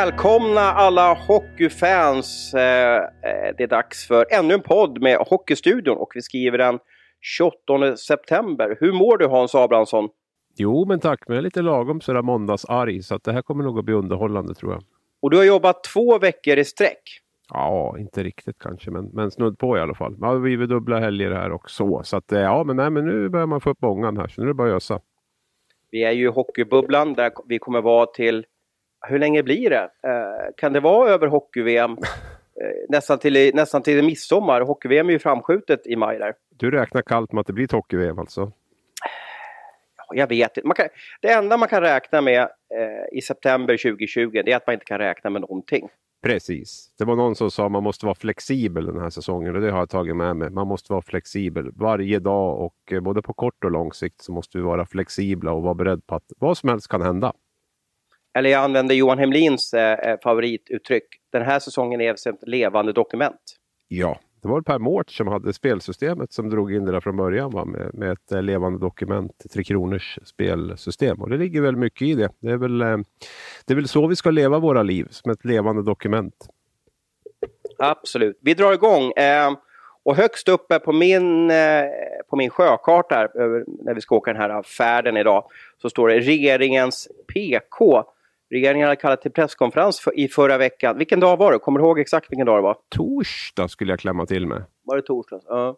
Välkomna alla hockeyfans. Eh, eh, det är dags för ännu en podd med Hockeystudion och vi skriver den 28 september. Hur mår du Hans Abrahamsson? Jo, men tack. Men jag är lite lagom sådär måndagsarg så att det här kommer nog att bli underhållande tror jag. Och du har jobbat två veckor i sträck. Ja, inte riktigt kanske, men, men snudd på i alla fall. Ja, vi har dubbla helger här också. Så att, eh, ja, men, nej, men nu börjar man få upp ångan här, så nu är det bara att ösa. Vi är ju i hockeybubblan där vi kommer vara till, hur länge blir det? Eh, kan det vara över hockey-VM? Eh, nästan, till, nästan till midsommar. Hockey-VM är ju framskjutet i maj där. Du räknar kallt med att det blir ett hockey-VM alltså? jag vet inte. Kan, det enda man kan räkna med eh, i september 2020 det är att man inte kan räkna med någonting. Precis. Det var någon som sa att man måste vara flexibel den här säsongen och det har jag tagit med mig. Man måste vara flexibel varje dag och eh, både på kort och lång sikt så måste vi vara flexibla och vara beredda på att vad som helst kan hända. Eller jag använder Johan Hemlins eh, eh favorituttryck. Den här säsongen är ett levande dokument. Ja, det var Per Mårts som hade spelsystemet som drog in det där från början va? Med, med ett eh, levande dokument, Tre Kronors spelsystem. Och det ligger väl mycket i det. Det är, väl, eh, det är väl så vi ska leva våra liv, som ett levande dokument. Absolut. Vi drar igång. Eh, och högst uppe på min, på min sjökarta här, när vi ska åka den här färden idag, så står det regeringens PK Regeringen hade kallat till presskonferens för, i förra veckan. Vilken dag var det? Kommer du ihåg exakt vilken dag det var? Torsdag skulle jag klämma till med. Var det torsdag? Ja.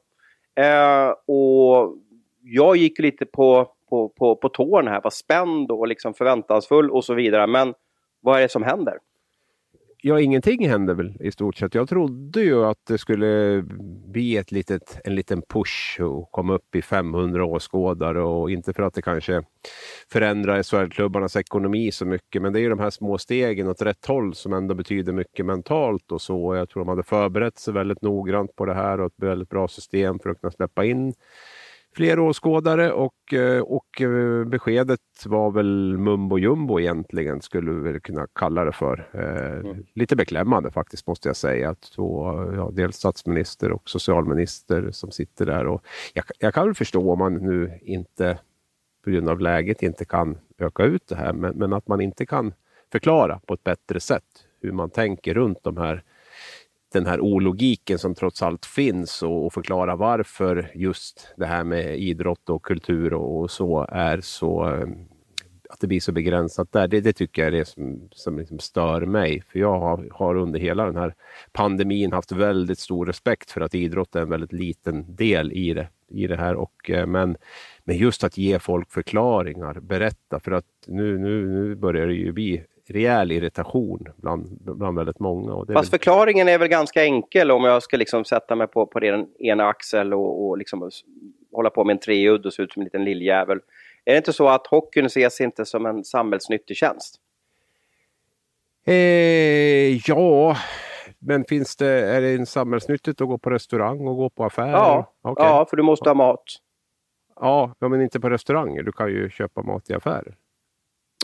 Eh, och jag gick lite på, på, på, på tårna här, var spänd och liksom förväntansfull och så vidare. Men vad är det som händer? Ja, ingenting hände väl i stort sett. Jag trodde ju att det skulle bli ett litet, en liten push och komma upp i 500 åskådare och inte för att det kanske förändrar SHL-klubbarnas ekonomi så mycket. Men det är ju de här små stegen åt rätt håll som ändå betyder mycket mentalt och så. Jag tror de hade förberett sig väldigt noggrant på det här och ett väldigt bra system för att kunna släppa in fler åskådare och, eh, och eh, beskedet var väl mumbo jumbo egentligen, skulle vi väl kunna kalla det för. Eh, mm. Lite beklämmande faktiskt måste jag säga. Att två, ja, dels statsminister och socialminister som sitter där. Och jag, jag kan väl förstå om man nu inte på grund av läget inte kan öka ut det här, men, men att man inte kan förklara på ett bättre sätt hur man tänker runt de här den här ologiken som trots allt finns och, och förklara varför just det här med idrott och kultur och, och så är så eh, att det blir så begränsat där. Det, det tycker jag är det som, som liksom stör mig. För jag har, har, under hela den här pandemin haft väldigt stor respekt för att idrott är en väldigt liten del i det, i det här. Och, eh, men, men just att ge folk förklaringar, berätta, för att nu, nu, nu börjar det ju bli rejäl irritation bland, bland väldigt många. Och Fast väl... förklaringen är väl ganska enkel om jag ska liksom sätta mig på, på den ena axel och, och liksom hålla på med en treudd och se ut som en liten lilljävel. Är det inte så att hockeyn ses inte som en samhällsnyttig tjänst? Eh, ja, men finns det, är det samhällsnyttigt att gå på restaurang och gå på affärer? Ja, okay. ja för du måste ha mat. Ja, men inte på restauranger. Du kan ju köpa mat i affärer.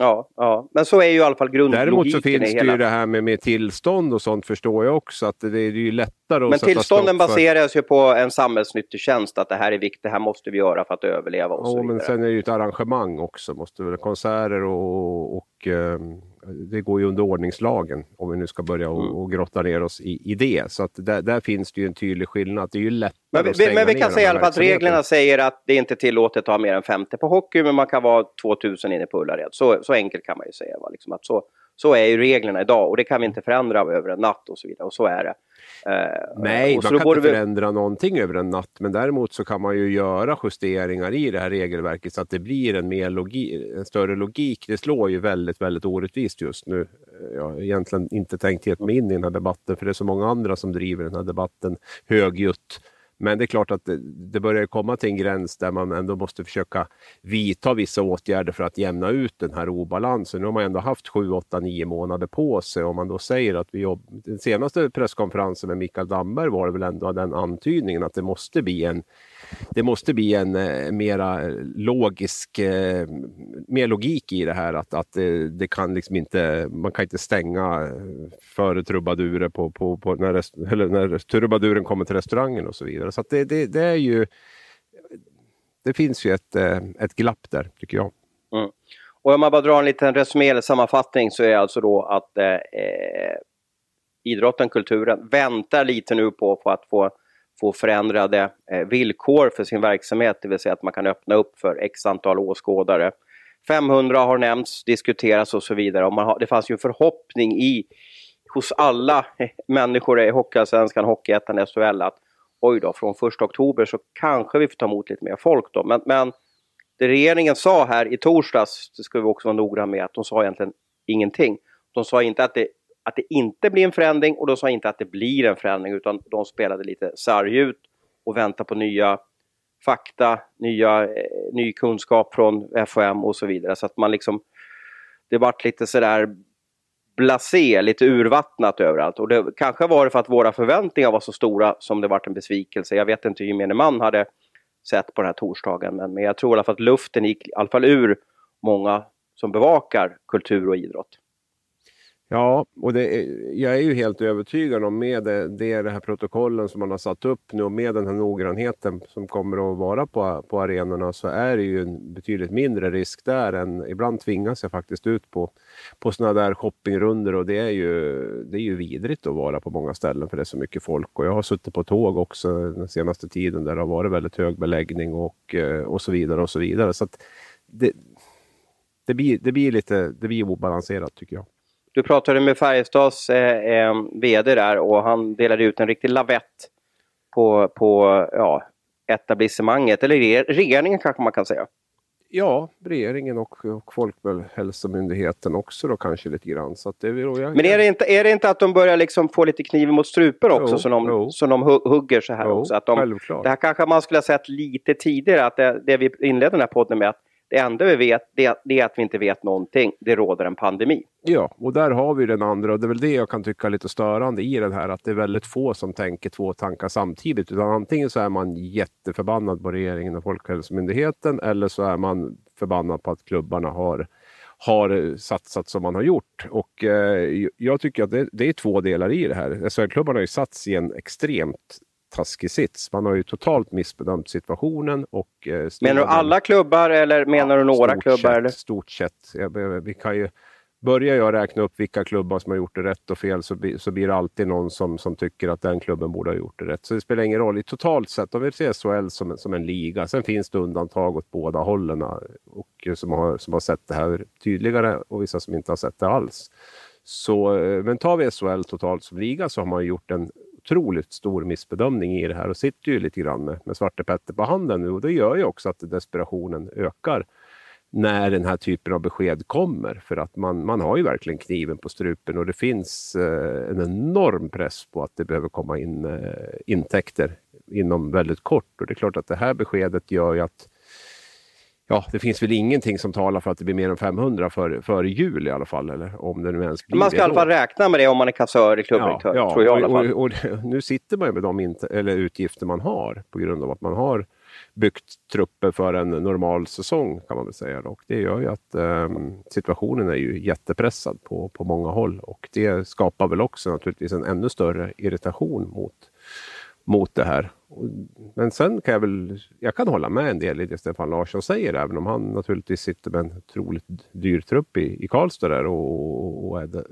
Ja, ja, men så är ju i alla fall grundlogiken Däremot så finns det hela... ju det här med, med tillstånd och sånt förstår jag också. Att det, det är ju lättare att Men tillstånden för... baseras ju på en samhällsnyttig tjänst. Att det här är viktigt, det här måste vi göra för att överleva och ja, så men sen är det ju ett arrangemang också. Måste väl, konserter och, och um det går ju under ordningslagen om vi nu ska börja och, mm. och grotta ner oss i, i det. Så att där, där, finns det ju en tydlig skillnad. Det är ju lättare men, att stänga Men vi kan säga i alla fall att reglerna säger att det inte är tillåtet att ha mer än 50 på hockey, men man kan vara 2000 inne på Ullared. Så, så enkelt kan man ju säga. Va? Liksom att så, så är ju reglerna idag och det kan vi inte förändra över en natt och så vidare. Och så är det. Uh, Nej, man kan inte vi... förändra någonting över en natt, men däremot så kan man ju göra justeringar i det här regelverket så att det blir en, mer logi... en större logik. Det slår ju väldigt, väldigt orättvist just nu. Jag har egentligen inte tänkt ge mig in i den här debatten, för det är så många andra som driver den här debatten högljutt men det är klart att det, det börjar komma till en gräns där man ändå måste försöka vidta vissa åtgärder för att jämna ut den här obalansen. Nu har man ändå haft 7, 8, 9 månader på sig. Om man då säger att vi jobb... Den senaste presskonferensen med Mikael Damberg var det väl ändå den antydningen att det måste bli en det måste bli en eh, mera logisk, eh, mer logik i det här att, att det, det, kan liksom inte, man kan inte stänga eh, före trubadurer på, på, på när, rest, eller när trubaduren kommer till restaurangen och så vidare. Så det, det, det, är ju, det finns ju ett, eh, ett glapp där tycker jag. Mm. Och om man bara drar en liten resumé eller sammanfattning så är alltså då att eh, eh, idrotten, kulturen, väntar lite nu på, på att få, få förändrade eh, villkor för sin verksamhet, det vill säga att man kan öppna upp för x antal åskådare. 500 har nämnts, diskuterats och så vidare. Och man har, det fanns ju en förhoppning i, hos alla människor i Hockeyallsvenskan, Hockeyettan, SHL att oj då, från 1 oktober så kanske vi får ta emot lite mer folk då. Men, men det regeringen sa här i torsdags, det ska vi också vara noggranna med, att de sa egentligen ingenting. De sa inte att det, att det inte blir en förändring och de sa inte att det blir en förändring utan de spelade lite sarg ut och väntade på nya fakta, nya, eh, ny kunskap från FHM och så vidare. Så att man liksom, det vart lite sådär blasé, lite urvattnat överallt. Och det kanske var det för att våra förväntningar var så stora som det vart en besvikelse. Jag vet inte hur gemene man hade sett på den här torsdagen. Men, men jag tror i alla fall att luften gick i alla fall ur många som bevakar kultur och idrott. Ja, och det är, jag är ju helt övertygad om med det, det, det här protokollen som man har satt upp nu och med den här noggrannheten som kommer att vara på, på arenorna så är det ju en betydligt mindre risk där än ibland tvingas jag faktiskt ut på, på sådana där shoppingrunder och det är, ju, det är ju vidrigt att vara på många ställen för det är så mycket folk och jag har suttit på tåg också den senaste tiden där det har varit väldigt hög beläggning och, eh, och så vidare och så vidare. Så det, det, blir, det blir lite det blir obalanserat tycker jag. Du pratade med Färjestads eh, eh VD där och han delade ut en riktig lavett på, på ja, etablissemanget, eller regeringen kanske man kan säga. Ja, regeringen och, och Folkhälsomyndigheten också då kanske lite grann. Så det, jag, Men är det, inte, är det inte att de börjar liksom få lite kniv mot strupen också, jo, så, de, jo. så de hugger så här jo, också? Att de, självklart. Det här kanske man skulle ha sett lite tidigare, att det, det vi inledde den här podden med, att det enda vi vet det, det, är att vi inte vet någonting. Det råder en pandemi. Ja, och där har vi den andra och det är väl det jag kan tycka är lite störande i den här att det är väldigt få som tänker två tankar samtidigt. Utan antingen så är man jätteförbannad på regeringen och Folkhälsomyndigheten eller så är man förbannad på att klubbarna har har satsat som man har gjort. Och eh, jag tycker att det, det, är två delar i det här. Alltså, SHL-klubbarna har ju satts i en extremt taskig sits. Man har ju totalt missbedömt situationen. Och, eh, menar du alla klubbar eller menar du några klubbar? Sett, eller? Stort sett. Vi kan ju, börjar jag räkna upp vilka klubbar som har gjort det rätt och fel så, så blir det alltid någon som, som tycker att den klubben borde ha gjort det rätt. Så det spelar ingen roll. I totalt sett, om vi ser SHL som, som en liga, sen finns det undantag åt båda hållen och som har, som har sett det här tydligare och vissa som inte har sett det alls. Så, eh, men tar vi SHL totalt som liga så har man gjort en otroligt stor missbedömning i det här och sitter ju lite grann med, med Svarte Petter på handen nu och det gör ju också att desperationen ökar när den här typen av besked kommer. För att man, man har ju verkligen kniven på strupen och det finns eh, en enorm press på att det behöver komma in eh, intäkter inom väldigt kort. Och det är klart att det här beskedet gör ju att ja, det finns väl ingenting som talar för att det blir mer än 500 före för jul i alla fall. Eller om det nu ens blir Man ska i alla fall räkna med det om man är kassör eller klubbdirektör. Ja, tror jag, i alla fall. Och, och, och, nu sitter man ju med de eller utgifter man har på grund av att man har byggt trupper för en normal säsong kan man väl säga. Och det gör ju att um, situationen är ju jättepressad på, på många håll och det skapar väl också naturligtvis en ännu större irritation mot, mot det här. Men sen kan jag väl, jag kan hålla med en del i det Stefan Larsson säger, även om han naturligtvis sitter med en otroligt dyr trupp i, i Karlstad där och, och är det,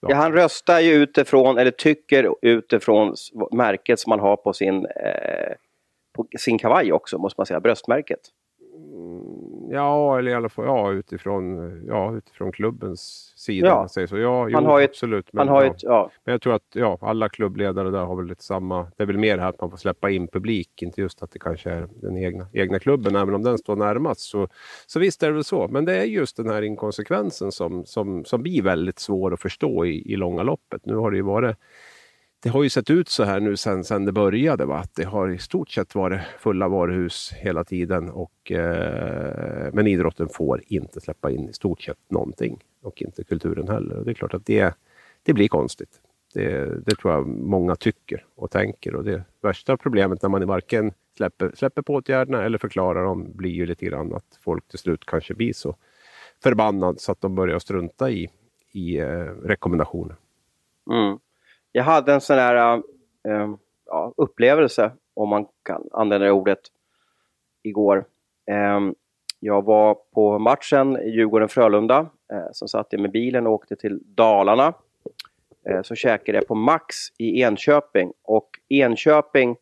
ja. ja. han röstar ju utifrån, eller tycker utifrån märket som man har på sin, eh, på sin kavaj också, måste man säga, bröstmärket. Ja, eller i alla fall ja, utifrån, ja, utifrån klubbens sida. Ja. Säger så. Ja, jo, har ett, absolut. Men, har ja. Ett, ja. men jag tror att ja, alla klubbledare där har väl lite samma. Det är väl mer här att man får släppa in publik, inte just att det kanske är den egna, egna klubben, även om den står närmast. Så, så visst är det väl så. Men det är just den här inkonsekvensen som, som, som blir väldigt svår att förstå i, i långa loppet. Nu har det ju varit det har ju sett ut så här nu sen, sen det började. Va? Att det har i stort sett varit fulla varuhus hela tiden. Och, eh, men idrotten får inte släppa in i stort sett någonting. Och inte kulturen heller. Och det är klart att det, det blir konstigt. Det, det tror jag många tycker och tänker. Och det värsta problemet när man varken släpper, släpper på åtgärderna eller förklarar dem blir ju lite grann att folk till slut kanske blir så förbannad så att de börjar strunta i, i eh, rekommendationer. Mm jag hade en sån här äh, ja, upplevelse, om man kan använda det ordet, igår. Äh, jag var på matchen Djurgården-Frölunda. Eh, som satt jag med bilen och åkte till Dalarna. Eh, så käkade jag på Max i Enköping. Och Enköping,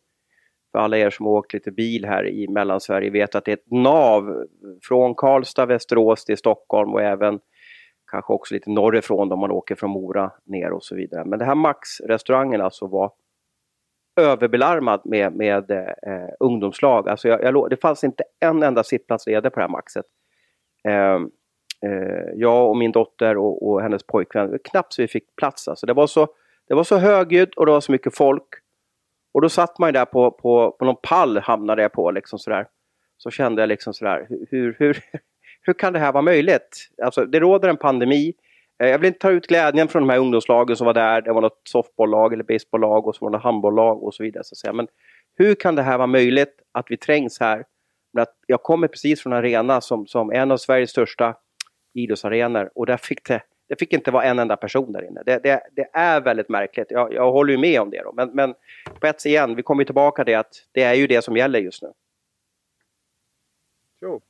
för alla er som har åkt lite bil här i Mellansverige, vet att det är ett nav från Karlstad, Västerås till Stockholm och även kanske också lite norrifrån om man åker från Mora ner och så vidare. Men det här Max-restaurangen alltså var överbelarmad med, med eh, ungdomslag. Alltså jag, jag, det fanns inte en enda sittplats ledig på det här Maxet. Eh, eh, jag och min dotter och, och hennes pojkvän, knappt så vi fick plats. Alltså det, var så, det var så högljutt och det var så mycket folk. Och då satt man ju där på, på, på någon pall, hamnade jag på. Liksom sådär. Så kände jag liksom sådär, hur, hur, hur kan det här vara möjligt? Alltså, det råder en pandemi. Eh, jag vill inte ta ut glädjen från de här ungdomslagen som var där. Det var något softbolllag eller baseballlag och så var det handbollag och så vidare. Så att säga. Men hur kan det här vara möjligt att vi trängs här? Men att jag kommer precis från en arena som, som en av Sveriges största idrottsarenor och där fick det, det fick inte vara en enda person där inne. Det, det, det är väldigt märkligt. Jag, jag håller ju med om det. Då. Men, men på ett sätt igen, vi kommer tillbaka till att det är ju det som gäller just nu. Jo.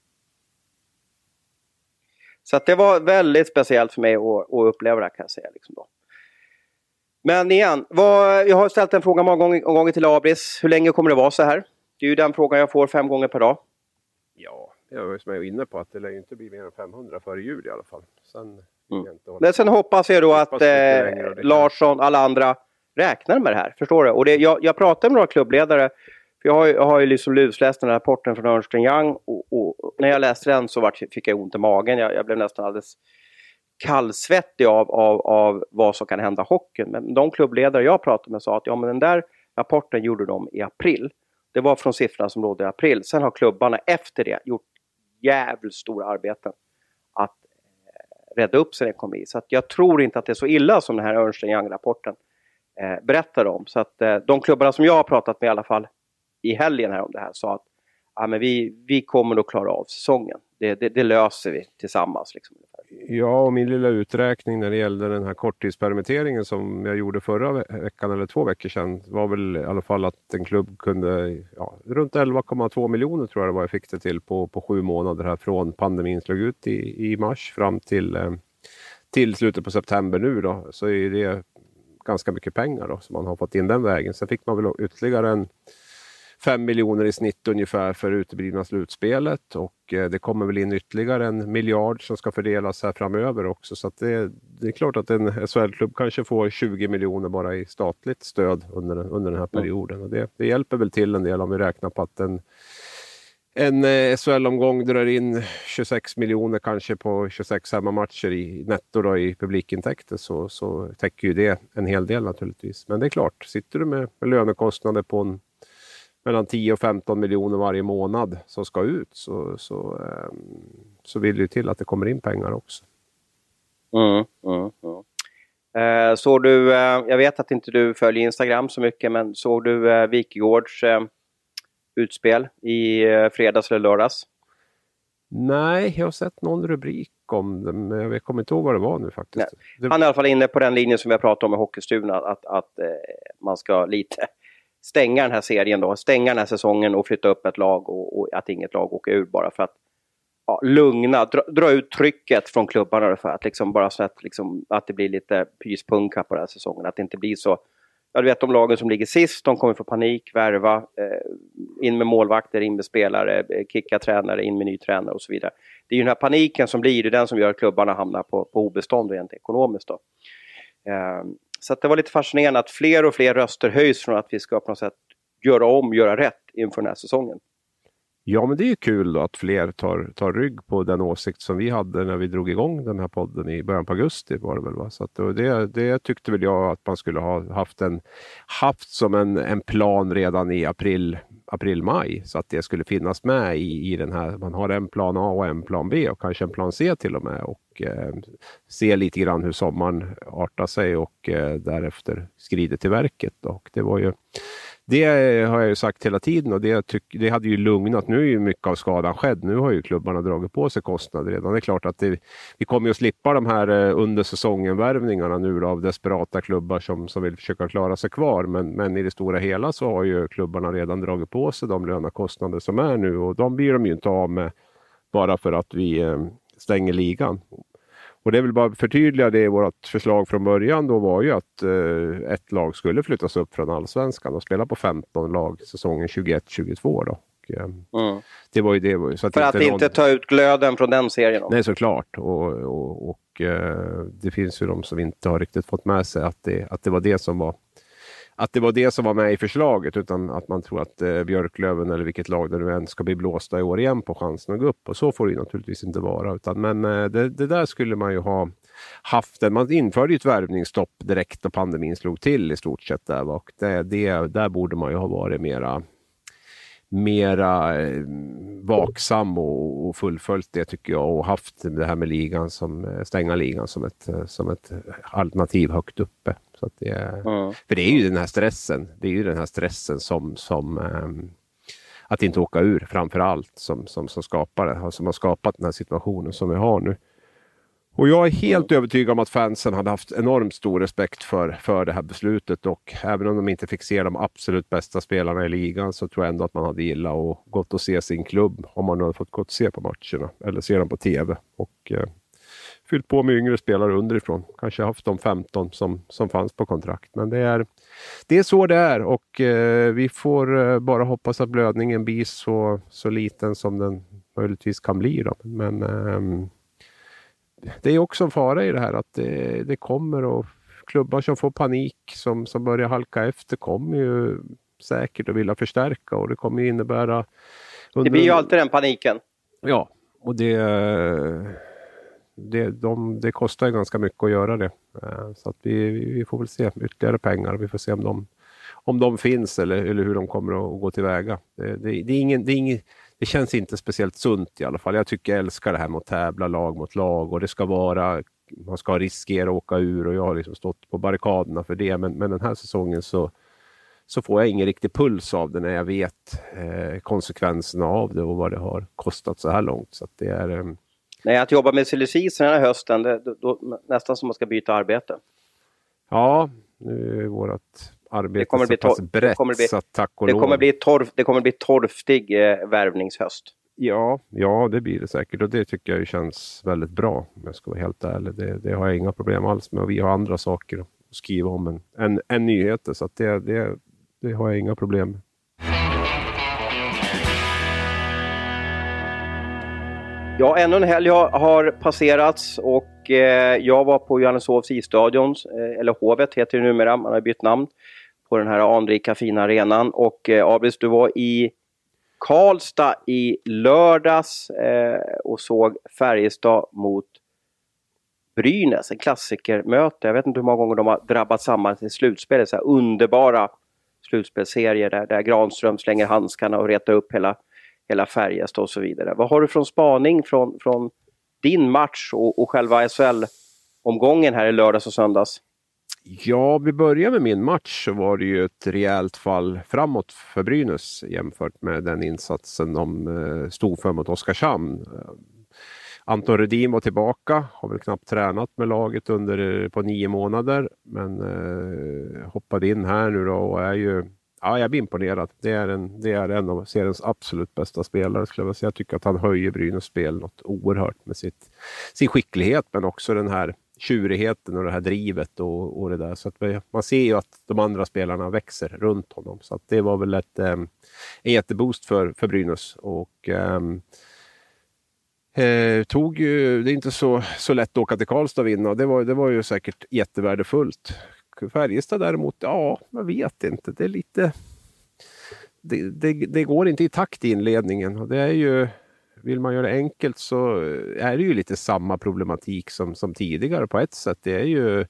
Så det var väldigt speciellt för mig att, att uppleva det kan jag säga. Liksom då. Men igen, vad, jag har ställt en fråga många gånger, gånger till Abris. Hur länge kommer det vara så här? Det är ju den frågan jag får fem gånger per dag. Ja, jag är som jag är inne på att det lär ju inte bli mer än 500 före jul i alla fall. Sen, mm. Men sen hoppas jag då att eh, Larsson, alla andra räknar med det här. Förstår du? Och det, jag, jag pratade med några klubbledare för jag har, jag har ju liksom lusläst den här rapporten från Ernst Young och, och, när jag läste den så var, fick jag ont i magen. Jag, jag blev nästan alldeles kallsvettig av, av, av vad som kan hända hockeyn. Men de klubbledare jag pratade med sa att ja, men den där rapporten gjorde de i april. Det var från siffrorna som rådde i april. Sen har klubbarna efter det gjort jävligt stora arbeten att eh, rädda upp sin ekonomi. Så att jag tror inte att det är så illa som den här Ernst Young-rapporten eh, berättar om. Så att eh, de klubbarna som jag har pratat med i alla fall i helgen här om det här sa att ja, men vi, vi kommer att klara av säsongen. Det, det, det löser vi tillsammans. Liksom. Ja, och min lilla uträkning när det gällde den här korttidspermitteringen som jag gjorde förra veckan eller två veckor sedan var väl i alla fall att en klubb kunde, ja, runt 11,2 miljoner tror jag det var jag fick det till på, på sju månader här från pandemin slog ut i, i mars fram till, eh, till slutet på september nu då. Så är det ganska mycket pengar då som man har fått in den vägen. Sen fick man väl ytterligare en 5 miljoner i snitt ungefär för uteblivna slutspelet och eh, det kommer väl in ytterligare en miljard som ska fördelas här framöver också. Så det, det, är klart att en SHL-klubb kanske får 20 miljoner bara i statligt stöd under, under den här perioden. Och det, det hjälper väl till en del om vi räknar på att en en eh, SHL-omgång drar in 26 miljoner kanske på 26 hemmamatcher i netto då, i publikintäkter så, så täcker ju det en hel del naturligtvis. Men det är klart, sitter du med lönekostnader på en mellan 10 och 15 miljoner varje månad som ska ut så, så, ehm, så vill det till att det kommer in pengar också. Mm, mm, mm. Eh, såg du, eh, jag vet att inte du följer Instagram så mycket, men såg du eh, Wikegårds eh, utspel i eh, fredags eller lördags? Nej, jag har sett någon rubrik om det, men jag kommer inte ihåg vad det var nu faktiskt. Han är i alla fall inne på den linjen som vi har pratat om i Hockeystugorna, att, att eh, man ska lite stänga den här serien då, stänga den här säsongen och flytta upp ett lag och, och att inget lag åker ur bara för att ja, lugna, dra, dra, ut trycket från klubbarna för att liksom bara så att, liksom, att det blir lite pyspunka på den här säsongen. Att det inte blir så, ja du vet de lagen som ligger sist, de kommer få panik, värva, eh, in med målvakter, in med spelare, eh, kicka tränare, in med ny tränare och så vidare. Det är ju den här paniken som blir, det är den som gör att klubbarna hamnar på, på obestånd rent ekonomiskt. Då. Eh, så det var lite fascinerande att fler och fler röster höjs från att vi ska på något sätt göra om, göra rätt inför den här säsongen. Ja, men det är ju kul då att fler tar, tar rygg på den åsikt som vi hade när vi drog igång den här podden i början på augusti. Var det väl, va? Så att, det, det tyckte väl jag att man skulle ha haft, en, haft som en, en plan redan i april, april, maj. Så att det skulle finnas med i, i den här. Man har en plan A och en plan B och kanske en plan C till och med. Och eh, se lite grann hur sommaren artar sig och eh, därefter skrider till verket. Och det var ju det har jag ju sagt hela tiden och det, tyck, det hade ju lugnat. Nu är ju mycket av skadan skedd. Nu har ju klubbarna dragit på sig kostnader redan. Det är klart att det, vi kommer att slippa de här eh, under säsongen-värvningarna nu av desperata klubbar som, som vill försöka klara sig kvar. Men, men i det stora hela så har ju klubbarna redan dragit på sig de lönekostnader som är nu och de blir de ju inte av med bara för att vi eh, stänger ligan. Och det är väl bara att förtydliga det, vårt förslag från början då var ju att eh, ett lag skulle flyttas upp från allsvenskan och spela på 15 lag säsongen 21-22 då. Eh, mm. Det var ju det. Så att För att inte, inte ta ut glöden från den serien? Nej, såklart. Och, och, och eh, det finns ju de som inte har riktigt fått med sig att det, att det var det som var att det var det som var med i förslaget utan att man tror att eh, Björklöven eller vilket lag det nu än ska bli blåsta i år igen på chansen att gå upp. Och så får det naturligtvis inte vara. Utan, men eh, det, det, där skulle man ju ha haft. En, man införde ju ett värvningsstopp direkt när pandemin slog till i stort sett. Där, och det, det, där borde man ju ha varit mera mera eh, vaksam och, och fullföljt det tycker jag och haft det här med ligan som, eh, stänga ligan som ett, eh, som ett alternativ högt uppe. Så att det, mm. För det är ju den här stressen, det är ju den här stressen som, som um, att inte åka ur framför allt som, som, som, skapar, som har skapat den här situationen som vi har nu. Och jag är helt övertygad om att fansen hade haft enormt stor respekt för, för det här beslutet och även om de inte fick se de absolut bästa spelarna i ligan så tror jag ändå att man hade gillat och gått och se sin klubb om man hade fått gå och se på matcherna eller se dem på TV. Och eh, fyllt på med yngre spelare underifrån. Kanske haft de 15 som, som fanns på kontrakt. Men det är, det är så det är och eh, vi får eh, bara hoppas att blödningen blir så, så liten som den möjligtvis kan bli. Då. Men eh, det är också en fara i det här att det, det kommer och klubbar som får panik, som, som börjar halka efter, kommer ju säkert att vilja förstärka och det kommer innebära... Under... Det blir ju alltid den paniken. Ja, och det, det, de, det kostar ganska mycket att göra det. Eh, så att vi, vi får väl se ytterligare pengar. Vi får se om de, om de finns eller, eller hur de kommer att gå tillväga. Det, det, det är ingen, det är ingen, det känns inte speciellt sunt i alla fall. Jag tycker jag älskar det här med att tävla lag mot lag och det ska vara man ska riskera att åka ur och jag har liksom stått på barrikaderna för det. Men, men den här säsongen så, så får jag ingen riktig puls av det när jag vet eh, konsekvenserna av det och vad det har kostat så här långt. Så det är, eh... Nej, att jobba med silly den här hösten, det, då, då, nästan som man ska byta arbete. Ja, nu är vårt arbete det kommer så pass brett det kommer bli, så tack och det lov. Kommer bli torf, det kommer bli torftig eh, värvningshöst. Ja, ja, det blir det säkert och det tycker jag känns väldigt bra om jag ska vara helt ärlig. Det, det har jag inga problem alls med och vi har andra saker att skriva om än, än, än nyheter så det, det, det har jag inga problem med. Ja, ännu en helg har passerats och eh, jag var på Johanneshovs isstadion, eh, eller Hovet heter det numera, man har bytt namn på den här anrika fina arenan. Och eh, Abris, du var i Karlstad i lördags eh, och såg Färjestad mot Brynäs, en klassikermöte. Jag vet inte hur många gånger de har drabbat samman till slutspel. Så här underbara slutspelsserier där, där Granström slänger handskarna och retar upp hela, hela Färjestad och så vidare. Vad har du från spaning från, från din match och, och själva SHL-omgången här i lördags och söndags? Ja, vi börjar med min match så var det ju ett rejält fall framåt för Brynäs jämfört med den insatsen de eh, stod för mot Oskarshamn. Eh, Anton Rudin var tillbaka, har väl knappt tränat med laget under eh, på nio månader, men eh, hoppade in här nu då och är ju Ja, jag blir imponerad. Det är en, det är en av seriens absolut bästa spelare. Skulle jag, säga. jag tycker att han höjer Brynäs spel något oerhört med sitt, sin skicklighet, men också den här tjurigheten och det här drivet och, och det där. Så att man ser ju att de andra spelarna växer runt honom. Så att det var väl ett, ehm, en jätteboost för, för Brynäs. Och, um, eh, tog ju, det är inte så, så lätt att åka till Karlstad och vinna. Det var, det var ju säkert jättevärdefullt. Färjestad däremot, ja, jag vet inte. Det är lite... Det, det, det går inte i takt i inledningen. Och det är ju vill man göra det enkelt så är det ju lite samma problematik som, som tidigare på ett sätt. Det är ju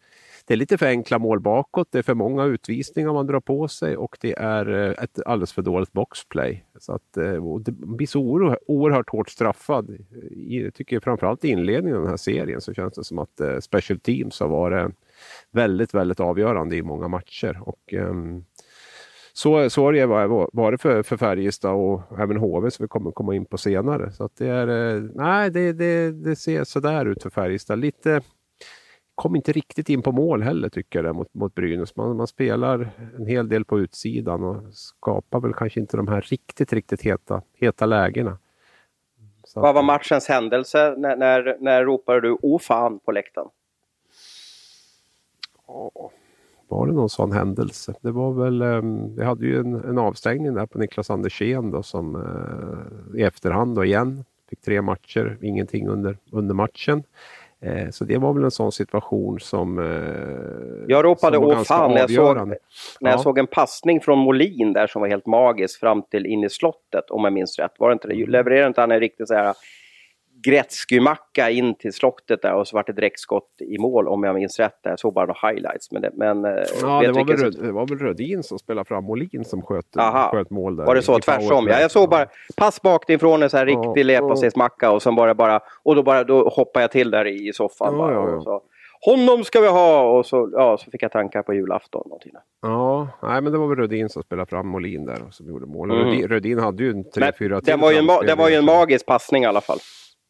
det är lite för enkla mål bakåt, det är för många utvisningar man drar på sig och det är eh, ett alldeles för dåligt boxplay. Så att, eh, det blir så oerhört, oerhört hårt straffad. Jag tycker framförallt i inledningen av den här serien så känns det som att eh, special teams har varit väldigt, väldigt avgörande i många matcher. Och, um, så, så har det varit för, för Färjestad och även HV som vi kommer komma in på senare. Så det, är, eh, nej, det, det, det ser sådär ut för Färjestad. Lite, kom inte riktigt in på mål heller tycker jag mot, mot Brynäs. Man, man spelar en hel del på utsidan och skapar väl kanske inte de här riktigt, riktigt heta, heta lägena. Så Vad var matchens händelse? När, när, när ropade du o fan på läktaren? Ja, var det någon sån händelse? Det var väl, um, vi hade ju en, en avstängning där på Niklas Andersén då som uh, i efterhand då igen fick tre matcher, ingenting under, under matchen. Eh, så det var väl en sån situation som eh, Jag ropade åh fan när jag, såg, när jag såg en passning från Molin där som var helt magisk fram till in i slottet om jag minns rätt. Var det inte det? Levererade inte han en riktigt så här Gretzky-macka in till slottet där och så vart det direktskott i mål om jag minns rätt. Jag såg bara några highlights. Men, det, men, eh, ja, det var, väl, Röd, det var väl Rödin som spelade fram Molin som sköt, sköt mål där. Var det så? Tvärsom ja. Jag såg bara pass bakifrån en så här ja, riktig leverpastejsmacka och sen bara, bara och då, bara, då hoppade jag till där i soffan. Ja, bara, ja, ja. Så, honom ska vi ha! Och så, ja, så fick jag tankar på julafton. Någonting. Ja, nej, men det var väl Rödin som spelade fram Molin där och som gjorde mål. Mm. Rödin, Rödin hade ju en 3-4 till. Det var ju, en, det var ju en magisk passning i alla fall.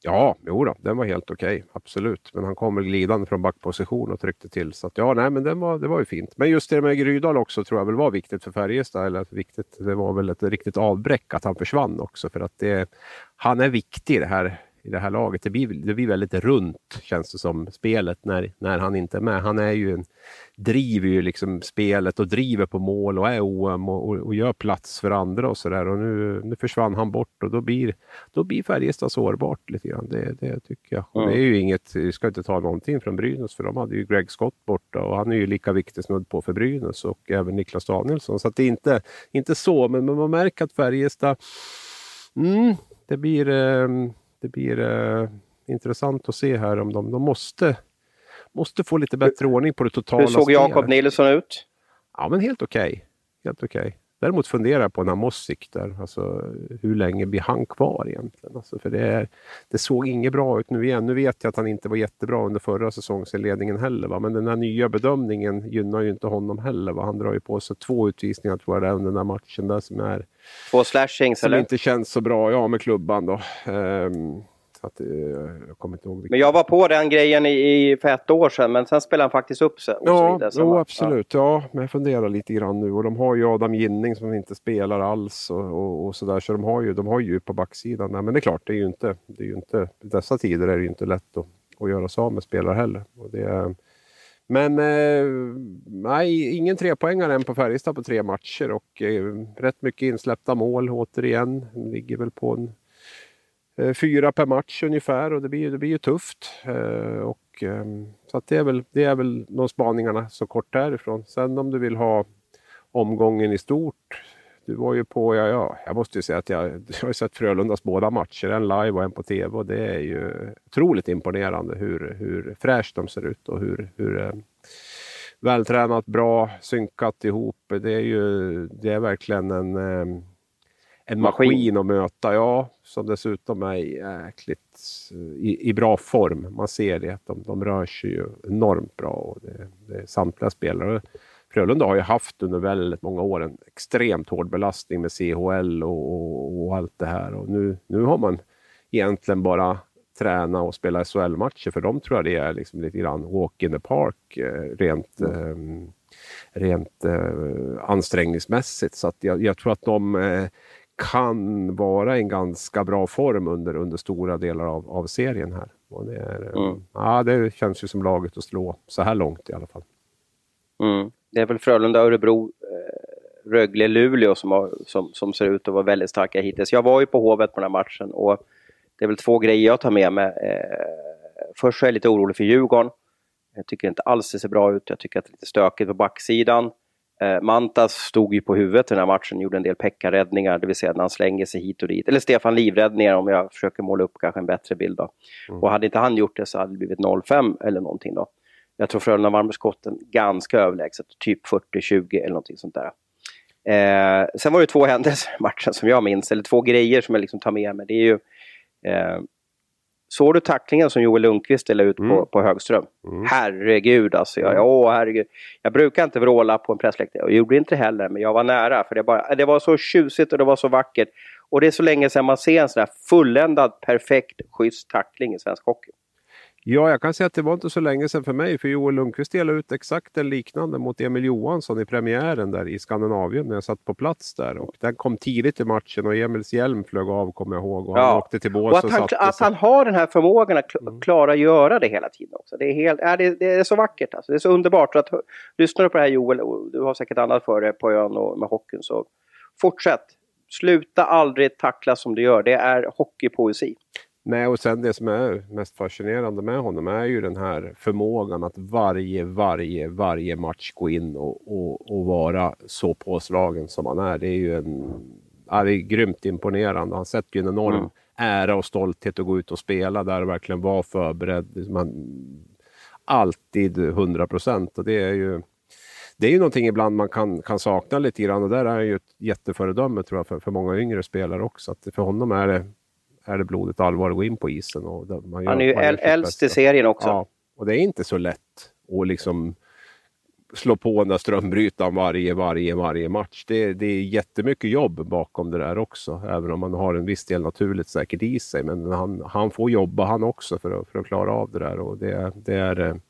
Ja, jo då, den var helt okej, okay, absolut. Men han kommer glidande från backposition och tryckte till. Så att, ja, nej, men den var, det var ju fint. Men just det med Grydal också tror jag väl var viktigt för Färjestad. Eller viktigt, det var väl ett riktigt avbräck att han försvann också. För att det, han är viktig i det här i det här laget. Det blir, det blir väldigt runt känns det som, spelet när, när han inte är med. Han är ju en, driver ju liksom spelet och driver på mål och är OM och, och, och gör plats för andra och sådär. Och nu, nu försvann han bort och då blir, då blir Färjestad sårbart lite grann. Det, det tycker jag. Mm. Det är ju inget, vi ska inte ta någonting från Brynäs för de hade ju Greg Scott borta och han är ju lika viktig snudd på för Brynäs och även Niklas Danielsson. Så det är inte, inte så, men man märker att Färjestad mm, det blir eh, det blir eh, intressant att se här om de, de måste, måste få lite bättre ordning på det totala Hur såg Jakob Nilsson ut? Ja, men helt okej. Okay. Helt okej. Okay. Däremot funderar jag på Namosik där. Alltså, hur länge blir han kvar egentligen? Alltså, för det, är, det såg inget bra ut nu igen. Nu vet jag att han inte var jättebra under förra säsongsinledningen heller. Va? Men den här nya bedömningen gynnar ju inte honom heller. Va? Han drar ju på sig två utvisningar tror jag det är under den här matchen. Där, som är, Två slashings som eller? inte känns så bra, ja med klubban då. Um, att, jag kommer inte ihåg men jag var på den grejen i, i, för ett år sedan, men sen spelade han faktiskt upp sig. ja, vidare, jo, absolut. Ja. ja. men jag funderar lite grann nu. Och de har ju Adam Ginning som inte spelar alls och, och, och sådär. Så de har ju, de har ju på backsidan. Nej, men det är klart, det är ju inte, det är ju inte, i dessa tider är det ju inte lätt att, att göra sig av med spelare heller. Och det är, men eh, nej, ingen trepoängare än på Färjestad på tre matcher och eh, rätt mycket insläppta mål återigen. Ligger väl på en Eh, Eh, fyra per match ungefär och det blir, det blir ju tufft. Eh, och, ehm, så att det, är väl, det är väl de spaningarna så kort därifrån. Sen om du vill ha omgången i stort. Du var ju på, ja, ja jag måste ju säga att jag, jag har sett Frölundas båda matcher, en live och en på tv och det är ju otroligt imponerande hur, hur fräscht de ser ut och hur, hur eh, vältränat, bra, synkat ihop. Det är ju det är verkligen en eh, en maskin. maskin att möta, ja, som dessutom är jäkligt i, i bra form. Man ser det, att de, de rör sig ju enormt bra och det, det är samtliga spelare. Frölunda har ju haft under väldigt många år en extremt hård belastning med CHL och, och, och allt det här och nu, nu har man egentligen bara träna och spela SHL-matcher. För dem tror jag det är liksom lite grann walk in the park eh, rent, mm. eh, rent eh, ansträngningsmässigt. Så jag, jag, tror att de eh, kan vara en ganska bra form under, under stora delar av, av serien här. Och det, är, mm. ja, det känns ju som laget att slå så här långt i alla fall. Mm. Det är väl Frölunda, Örebro, eh, Rögle, Luleå som, har, som, som ser ut att vara väldigt starka hittills. Jag var ju på Hovet på den här matchen och det är väl två grejer jag tar med mig. Eh, först är jag lite orolig för Djurgården. Jag tycker inte alls det ser bra ut. Jag tycker att det är lite stökigt på backsidan. Eh, Mantas stod ju på huvudet i den här matchen, gjorde en del Pekka-räddningar, det vill säga när han slänger sig hit och dit. Eller Stefan Livräddningar om jag försöker måla upp kanske en bättre bild. Då. Mm. Och hade inte han gjort det så hade det blivit 0-5 eller någonting då. Jag tror Frölunda vann med skotten ganska överlägset, typ 40-20 eller någonting sånt där. Eh, sen var det två händelser i matchen som jag minns, eller två grejer som jag liksom tar med mig. Det är ju eh, Såg du tacklingen som Joel Lundqvist ställde ut mm. på, på Högström? Mm. Herregud alltså. Jag, åh, herregud. jag brukar inte vråla på en pressläktare och gjorde inte heller, men jag var nära. För det, bara, det var så tjusigt och det var så vackert. Och det är så länge sedan man ser en sån här fulländad, perfekt, schysst tackling i svensk hockey. Ja, jag kan säga att det var inte så länge sedan för mig, för Joel Lundqvist delade ut exakt en liknande mot Emil Johansson i premiären där i Skandinavien när jag satt på plats där. Och den kom tidigt i matchen och Emils hjälm flög av, kommer jag ihåg. Och Ja. han åkte till bås Och och, att han, satte att han har den här förmågan att Mm. klara att göra det hela tiden också. Det är, helt, är det, det är så vackert alltså. Det är så underbart. Så att, lyssnar du på det här Joel, och du har säkert annat för dig på ön och med hockeyn, så fortsätt. Sluta aldrig tackla som du gör. Det är hockeypoesi. Nej, och sen det som är mest fascinerande med honom är ju den här förmågan att varje, varje, varje match gå in och, och, och vara så påslagen som han är. Det är ju en, ja, det är grymt imponerande. Han sätter ju en enorm Mm. ära och stolthet att gå ut och spela där och verkligen vara förberedd. Man, alltid 100 procent och det är ju det är ju någonting ibland man kan, kan sakna lite grann och där är han ju ett jätteföredöme tror jag för, för många yngre spelare också. Att för honom är det, är det blodigt allvar att gå in på isen. Och man gör, Han är ju äldst i serien också. Ja, och det är inte så lätt att liksom slå på den där strömbrytaren varje, varje, varje match. Det, det är jättemycket jobb bakom det där också, även om man har en viss del naturligt säkert i sig. Men han, han får jobba han också för att, för att klara av det där. Och det, det är...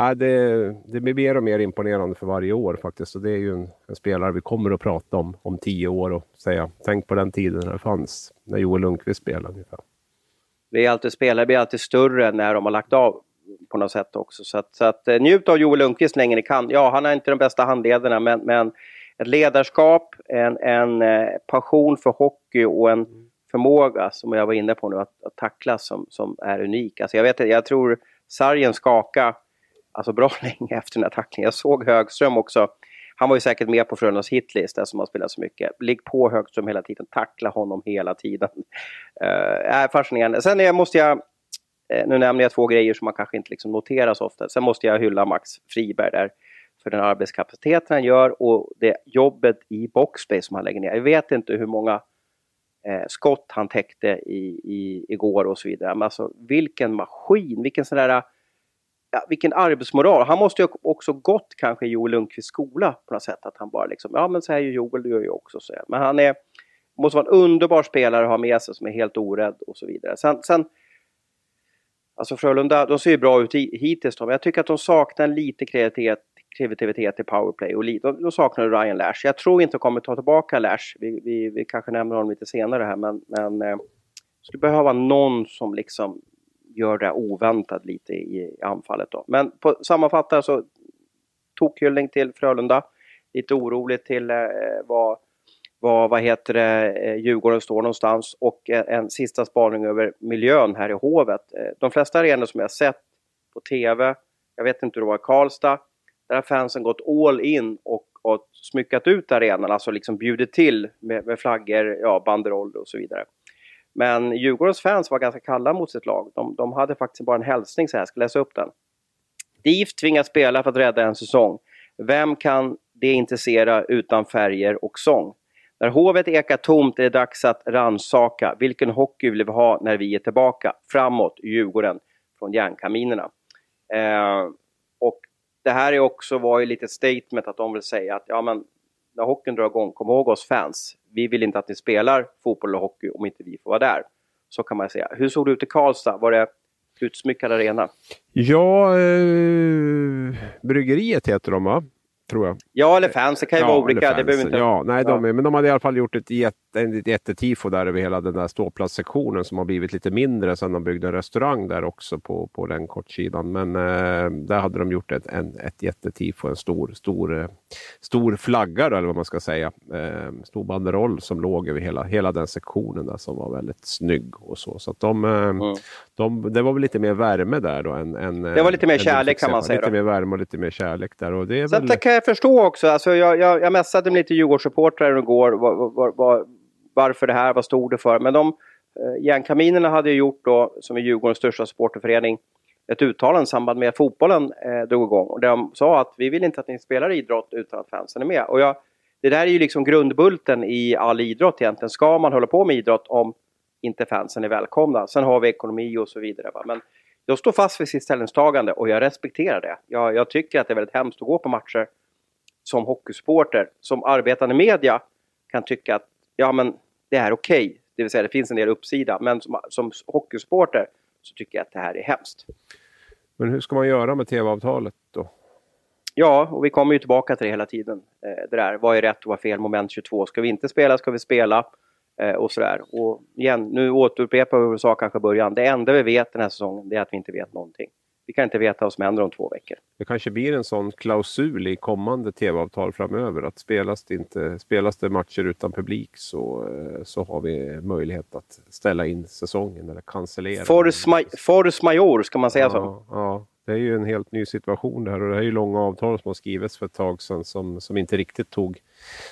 Ja, det, det blir mer och mer imponerande för varje år faktiskt. Och det är ju en, en spelare vi kommer att prata om om tio år och säga tänk på den tiden när det fanns, när Joel Lundqvist spelade ungefär. Vi är alltid spelare blir alltid större när de har lagt av på något sätt också. Så att, så att eh, njut av Joel Lundqvist länge ni kan. Ja, han är inte de bästa handledarna men, men ett ledarskap, en, en eh, passion för hockey och en förmåga som jag var inne på nu att, att tackla som, som är unik. Alltså jag, vet, jag tror sargen skaka alltså bra länge efter den här tacklingen. Jag såg Högström också. Han var ju säkert med på Frölundas hitlist där som har spelat så mycket. Ligg på Högström hela tiden, tackla honom hela tiden. Uh, är fascinerande. Sen är, måste jag, eh, nu nämner jag två grejer som man kanske inte liksom noterar så ofta. Sen måste jag hylla Max Friberg där för den arbetskapaciteten han gör och det jobbet i boxplay som han lägger ner. Jag vet inte hur många eh, skott han täckte i, i, igår och så vidare. Men alltså vilken maskin, vilken sån där ja, vilken arbetsmoral. Han måste ju också gått kanske i Joel Lundqvists skola på något sätt. Att han bara liksom, ja men så här gör Joel, det gör jag också. Så här. Men han är, måste vara en underbar spelare att ha med sig som är helt orädd och så vidare. Sen, sen alltså Frölunda, de ser ju bra ut hittills då, men jag tycker att de saknar lite kreativitet, kreativitet i powerplay. Och li, de, de saknar Ryan Lash. Jag tror inte de kommer ta tillbaka Lash. Vi, vi, vi kanske nämner honom lite senare här, men, men eh, skulle behöva någon som liksom gör det oväntat lite i, i anfallet. Då. Men på, sammanfattar så tokhyllning till Frölunda. Lite oroligt till eh, vad, vad, vad heter det, eh, Djurgården står någonstans. Och en, en sista spaning över miljön här i Hovet. Eh, de flesta arenor som jag sett på TV, jag vet inte hur det var i Karlstad, där har fansen gått all in och, och smyckat ut arenan, alltså liksom bjudit till med, med flaggor, ja, banderoller och så vidare. Men Djurgårdens fans var ganska kalla mot sitt lag. De, de hade faktiskt bara en hälsning så här, jag ska läsa upp den. DIF tvingas spela för att rädda en säsong. Vem kan det intressera utan färger och sång? När hovet ekar tomt är det dags att ransaka. Vilken hockey vill vi ha när vi är tillbaka? Framåt, Djurgården, från järnkaminerna. Eh, och det här är också var ju lite statement att de vill säga att ja men när hockeyn drar igång, kom ihåg oss fans. Vi vill inte att ni spelar fotboll och hockey om inte vi får vara där. Så kan man säga. Hur såg det ut i Karlstad? Var det utsmyckad arena? Ja, eh, Bryggeriet heter de va? Tror jag. Ja, eller fans. Det kan ju vara eller olika. Det behöver inte... Ja, nej, de Ja. men de hade i alla fall gjort ett, jätte, ett jättetifo där över hela den där ståplatssektionen som har blivit lite mindre sen de byggde en restaurang där också på, på den kortsidan. Men eh, där hade de gjort ett, en, ett jättetifo, en stor, stor, eh, stor flagga då, eller vad man ska säga. Eh, stor banderoll som låg över hela, hela den sektionen där som var väldigt snygg och så. Så de, eh, Mm. de, det var väl lite mer värme där då. Än, än, Det var lite mer kärlek, kan man säga Lite då. mer värme och lite mer kärlek där. Och det är Så väl... det kan jag förstå också. Alltså jag, jag, jag messade med lite Djurgårdssupportrar igår var, var, var, varför det här, vad stod det för. Men de eh, järnkaminerna hade ju gjort då, som är Djurgårdens största supporterförening, ett uttalande i samband med att fotbollen eh, drog igång. Och de sa att vi vill inte att ni spelar idrott utan att fansen är med. Och jag, det där är ju liksom grundbulten i all idrott egentligen. Ska man hålla på med idrott om inte fansen är välkomna? Sen har vi ekonomi och så vidare. Va? Men jag står fast vid sitt ställningstagande och jag respekterar det. Jag, jag tycker att det är väldigt hemskt att gå på matcher som hockeysporter, som arbetande media kan tycka att ja, men det är okej. Det vill säga det finns en del uppsida. Men som, som hockeysporter så tycker jag att det här är hemskt. Men hur ska man göra med tv-avtalet då? Ja, och vi kommer ju tillbaka till det hela tiden. Eh, det där, vad är rätt och vad är fel? Moment 22. Ska vi inte spela, ska vi spela? Eh, och sådär. Och igen, nu återupprepar vi vad vi sa kanske i början. Det enda vi vet den här säsongen, det är att vi inte vet någonting. Vi kan inte veta vad som händer om två veckor. Det kanske blir en sån klausul i kommande tv-avtal framöver att spelas det, inte, spelas det matcher utan publik så, eh, så har vi möjlighet att ställa in säsongen eller cancellera. Force, ma force major, ska man säga ja, så? Ja, det är ju en helt ny situation det här och det här är ju långa avtal som har skrivits för ett tag sedan som, som inte riktigt tog,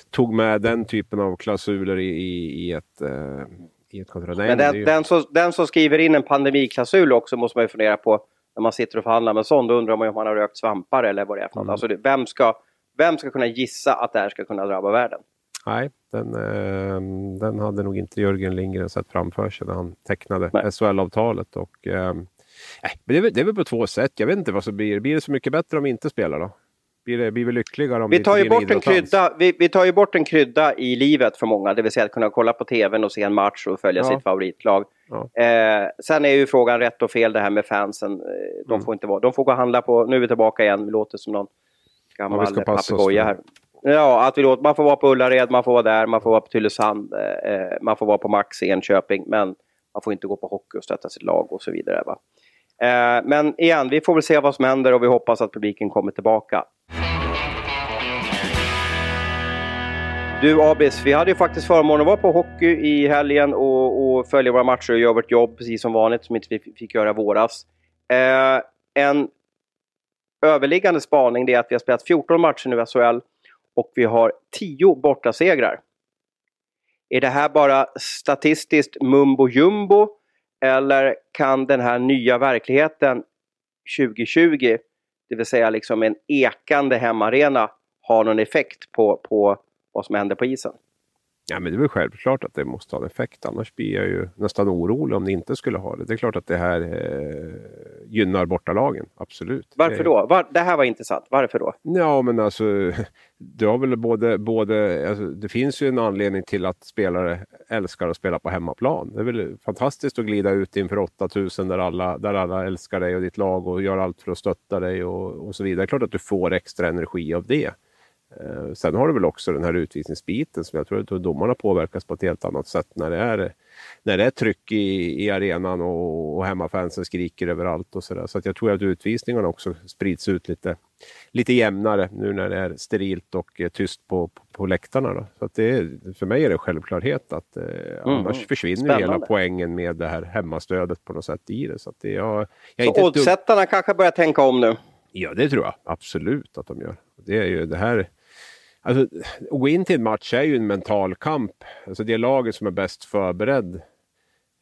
tog med den typen av klausuler i, i, i ett uh, i ett kontrakt. Men den, ju... den, som, den som skriver in en pandemiklausul också måste man ju fundera på när man sitter och förhandlar med sån, då undrar man ju om man har rökt svampar eller vad det är för något. Mm. Alltså, vem, ska, vem ska kunna gissa att det här ska kunna drabba världen? Nej, den, eh, den hade nog inte Jörgen Lindgren sett framför sig när han tecknade SHL-avtalet. Och, eh, det, är, det är väl på två sätt. Jag vet inte vad som blir. Blir det så mycket bättre om vi inte spelar då? Blir, det, blir vi lyckligare om vi tar ju bort en krydda, vi, vi, tar ju bort en krydda i livet för många, det vill säga att kunna kolla på tvn och se en match och följa ja. sitt favoritlag. Ja. Eh, sen är ju frågan rätt och fel det här med fansen. Eh, de, mm. får inte vara, de får gå och handla på, nu är vi tillbaka igen, vi låter som någon gammal ja, papegoja här. Ja, att vi låter, man får vara på Ullared, man får vara där, man får vara på Tylösand, eh, eh, man får vara på Max i Enköping, men man får inte gå på hockey och stötta sitt lag och så vidare. Va? Eh, men igen, vi får väl se vad som händer och vi hoppas att publiken kommer tillbaka. Du Abis, vi hade ju faktiskt förmånen att vara på hockey i helgen och, och följa våra matcher och göra vårt jobb precis som vanligt som inte vi fick göra våras. Eh, en överliggande spaning det är att vi har spelat 14 matcher nu i SHL och vi har 10 bortasegrar. Är det här bara statistiskt mumbo jumbo eller kan den här nya verkligheten 2020, det vill säga liksom en ekande hemmaarena, ha någon effekt på, på vad som händer på isen. Ja, men det är väl självklart att det måste ha en effekt. Annars blir jag ju nästan orolig om det inte skulle ha det. Det är klart att det här eh, gynnar bortalagen, absolut. Varför då? Var, det här var intressant. Varför då? Ja, men alltså, det har väl både, både alltså, det finns ju en anledning till att spelare älskar att spela på hemmaplan. Det är väl fantastiskt att glida ut inför 8000 där alla, där alla älskar dig och ditt lag och gör allt för att stötta dig och, och så vidare. Det är klart att du får extra energi av det. Eh, sen har du väl också den här utvisningsbiten som jag tror att domarna påverkas på ett helt annat sätt när det är, när det är tryck i, i arenan och, och hemmafansen skriker överallt och sådär. Så att jag tror att utvisningarna också sprids ut lite, lite jämnare nu när det är sterilt och eh, tyst på, på, på läktarna. Då. Så att det för mig är det en självklarhet att eh, mm. annars försvinner Spännande. hela poängen med det här hemmastödet på något sätt i det. Så, att det, jag, jag så oddsättarna kanske börjar tänka om nu? Ja, det tror jag absolut att de gör. Det är ju det här Alltså, att gå in till en match är ju en mental kamp. Alltså det laget som är bäst förberedd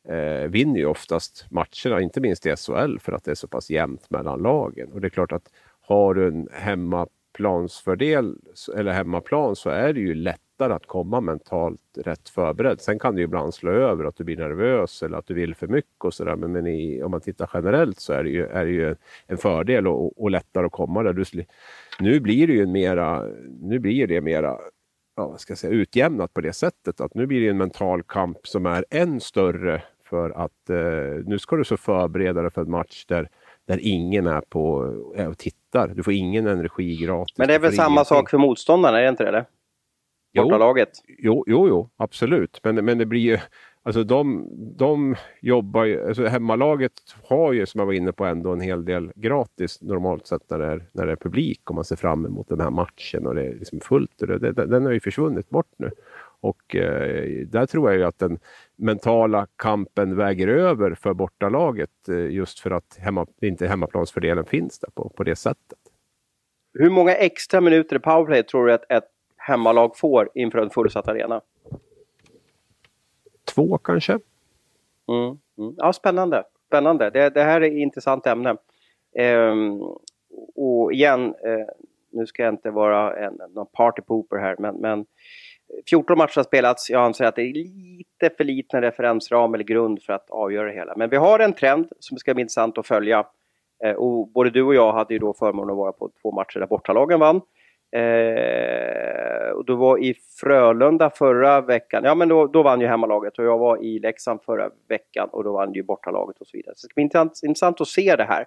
eh, vinner ju oftast matcherna, inte minst i SHL, för att det är så pass jämnt mellan lagen. Och det är klart att har du en hemmaplansfördel eller hemmaplan så är det ju lättare att komma mentalt rätt förberedd. Sen kan det ju ibland slå över att du blir nervös eller att du vill för mycket och sådär. Men, men i, om man tittar generellt så är det ju, är det ju en fördel och, och lättare att komma där. Du, nu blir det ju mera, nu blir det mera ja, ska säga, utjämnat på det sättet att nu blir det en mental kamp som är än större för att eh, nu ska du så förbereda dig för en match där, där ingen är på och tittar. Du får ingen energi gratis. Men det är väl samma ingenting. sak för motståndarna, är det inte det? Bortalaget? Jo, jo, jo, absolut. Men, men det blir ju Alltså de, de jobbar ju, alltså hemmalaget har ju som jag var inne på ändå en hel del gratis normalt sett när det är, när det är publik och man ser fram emot den här matchen och det är liksom fullt. Och det, det, den har ju försvunnit bort nu. Och eh, där tror jag ju att den mentala kampen väger över för bortalaget eh, just för att hemma, inte hemmaplansfördelen finns där på, på det sättet. Hur många extra minuter i powerplay tror du att ett hemmalag får inför en fullsatt arena? Två kanske. Mm, mm. Ja, spännande. spännande. Det, det här är ett intressant ämne. Ehm, och igen, eh, nu ska jag inte vara en, någon partypooper här, men, men 14 matcher har spelats. Jag anser att det är lite för liten referensram eller grund för att avgöra det hela. Men vi har en trend som ska bli intressant att följa. Eh, och både du och jag hade ju då förmånen att vara på två matcher där bortalagen vann. Eh, och du var i Frölunda förra veckan. Ja, men då, då vann ju hemmalaget och jag var i Leksand förra veckan och då vann ju bortalaget och så vidare. Så det ska bli intressant, intressant att se det här.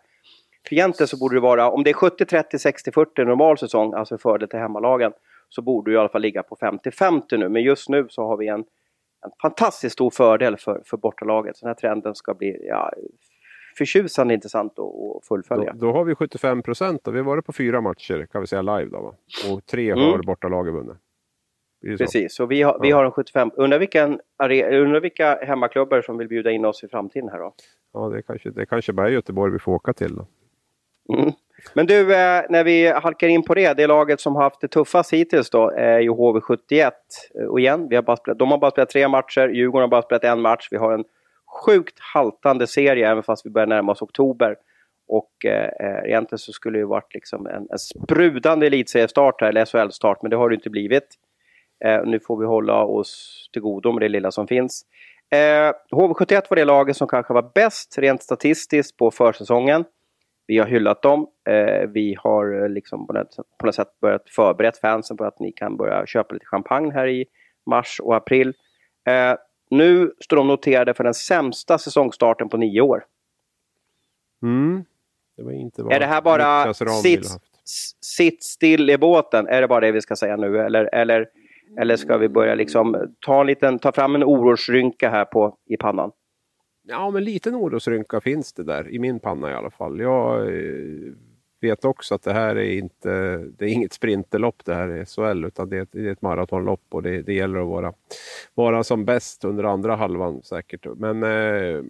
För egentligen så borde det vara, om det är 70-30, 60-40 normal säsong, alltså fördel till hemmalagen, så borde det i alla fall ligga på 50-50 nu. Men just nu så har vi en, en fantastiskt stor fördel för, för bortalaget. Så den här trenden ska bli ja, förtjusande intressant att fullfölja. Då, då, har vi 75 procent. Vi har varit på fyra matcher kan vi säga live då. Va? Och tre mm. har bortalaget vunnit. Precis, så vi har, vi har en 75. Undrar, vilken, undrar vilka hemmaklubbar som vill bjuda in oss i framtiden här då? Ja, det kanske, det kanske bara är Göteborg vi får åka till då. Mm. Men du, eh, när vi halkar in på det, det laget som har haft det tuffast hittills då är ju HV71. Och igen, vi har bara spelat, de har bara spelat tre matcher, Djurgården har bara spelat en match. Vi har en sjukt haltande serie, även fast vi börjar närma oss oktober. Och eh, eh egentligen så skulle det ju varit liksom en, en sprudande elitseriestart här, eller SHL-start, men det har det inte blivit. Eh, nu får vi hålla oss till godo med det lilla som finns. Eh, HV71 var det laget som kanske var bäst rent statistiskt på försäsongen. Vi har hyllat dem. Eh, vi har eh, liksom på något, på något sätt börjat förberett fansen på att ni kan börja köpa lite champagne här i mars och april. Eh, nu står de noterade för den sämsta säsongstarten på nio år. Mm. Det var inte är det här bara sitt, sitt still i båten? Är det bara det vi ska säga nu? Eller, eller, eller ska vi börja liksom ta, en liten, ta fram en orosrynka här på, i pannan? Ja, men liten orosrynka finns det där i min panna i alla fall. Jag eh, vet också att det här är inte, det är inget sprinterlopp det här är SHL utan det är ett, det är ett maratonlopp och det, det gäller att vara, vara som bäst under andra halvan säkert. Men eh,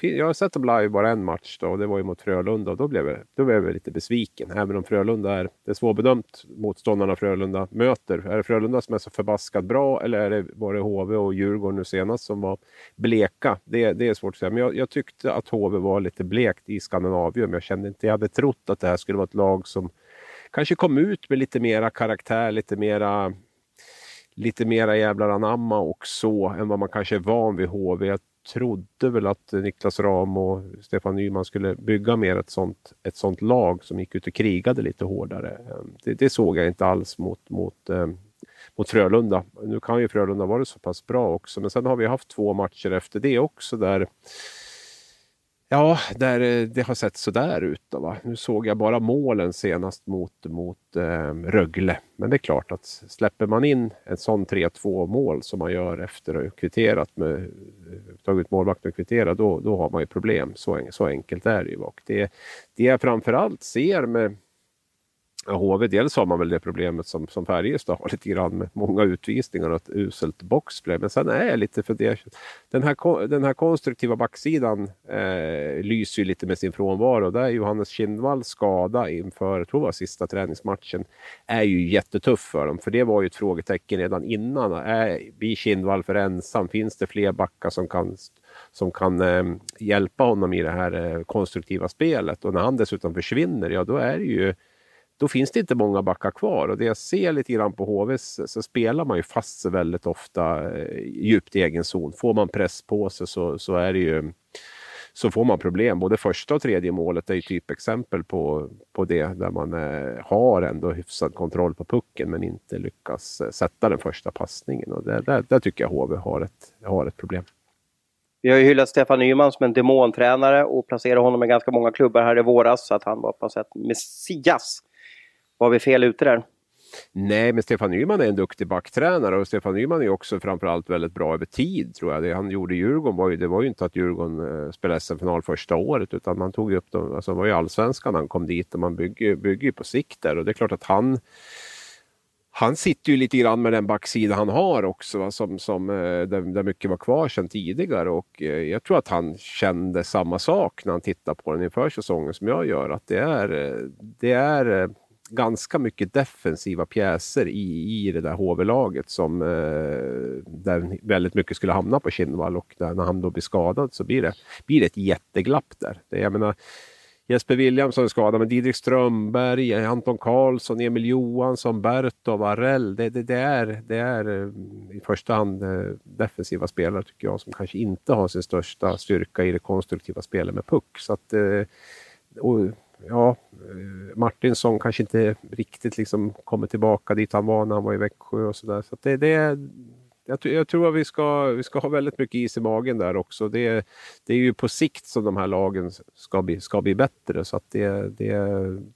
jag har sett dem live bara en match då, och det var ju mot Frölunda och då blev, jag, då blev jag lite besviken. Även om Frölunda är, det är svårbedömt motståndarna Frölunda möter. Är det Frölunda som är så förbaskat bra eller är det, var det HV och Djurgården nu senast som var bleka? Det, det är svårt att säga. Men jag, jag tyckte att HV var lite blekt i Skandinavium. Jag kände inte, jag hade trott att det här skulle vara ett lag som kanske kom ut med lite mera karaktär, lite mera lite mera jävlar anamma och så än vad man kanske är van vid HV. Jag trodde väl att Niklas Ram och Stefan Nyman skulle bygga mer ett sånt, ett sånt lag som gick ut och krigade lite hårdare. Ehm, det, det såg jag inte alls mot, mot, ehm, mot Frölunda. Nu kan ju Frölunda vara så pass bra också, men sen har vi haft två matcher efter det också där Ja, där eh, det har sett sådär ut. Då, va? Nu såg jag bara målen senast mot, mot eh, Rögle. Men det är klart att släpper man in en sån 3-2 mål som man gör efter att ha kvitterat med, eh, tagit ut målvakten och kvitterat, då, då har man ju problem. Så, så enkelt är det ju. Och det, det jag framförallt ser med HV, dels har man väl det problemet som, som Färjestad har lite grann med många utvisningar och ett uselt boxplay. Men sen är jag lite fundersam. Den här, den här konstruktiva backsidan eh, lyser ju lite med sin frånvaro. Där är Johannes Kindvalls skada inför, jag tror det var sista träningsmatchen, är ju jättetuff för dem. För det var ju ett frågetecken redan innan. Är, blir Kindvall för ensam? Finns det fler backar som kan som kan eh, hjälpa honom i det här eh, konstruktiva spelet. Och när han dessutom försvinner, ja då är det ju då finns det inte många backar kvar. Och det jag ser lite grann på HV så spelar man ju fast sig väldigt ofta eh, djupt i egen zon. Får man press på sig så, så är det ju så får man problem. Både första och tredje målet är ju typexempel på, på det där man eh, har ändå hyfsad kontroll på pucken men inte lyckas eh, sätta den första passningen. Och där, där, där tycker jag HV har ett, har ett problem. Vi har ju hyllat Stefan Nyman som en demontränare och placerat honom i ganska många klubbar här i våras så att han var på sätt messias var vi fel ute där? Nej, men Stefan Nyman är en duktig backtränare och Stefan Nyman är också framförallt väldigt bra över tid tror jag. Det han gjorde i Djurgården var ju, det var ju inte att Djurgården eh, spelade SM-final första året utan man tog upp dem, alltså det var ju allsvenskan när han kom dit och man bygger, bygger ju på sikt där och det är klart att han han sitter ju lite grann med den backsida han har också, va, som, som, eh, där, där mycket var kvar sedan tidigare. Och eh, jag tror att han kände samma sak när han tittade på den inför säsongen som jag gör. Att det är, det är ganska mycket defensiva pjäser i, i det där HV-laget som eh, där väldigt mycket skulle hamna på Kindvall och där, när han då blir skadad så blir det, blir det ett jätteglapp där. Det, jag menar, Jesper Williamson är skadad, men Didrik Strömberg, Anton Karlsson, Emil Johansson, Bertov, Arell. Det, det, det, är, det är eh, i första hand eh, defensiva spelare tycker jag som kanske inte har sin största styrka i det konstruktiva spelet med puck. Så att, eh, och ja, eh, Martinsson kanske inte riktigt liksom kommer tillbaka dit han var när han var i Växjö och sådär. Så, så det, det, jag, jag, tror att vi ska, vi ska ha väldigt mycket is i magen där också. Det, det är ju på sikt som de här lagen ska bli, ska bli bättre. Så att det, det,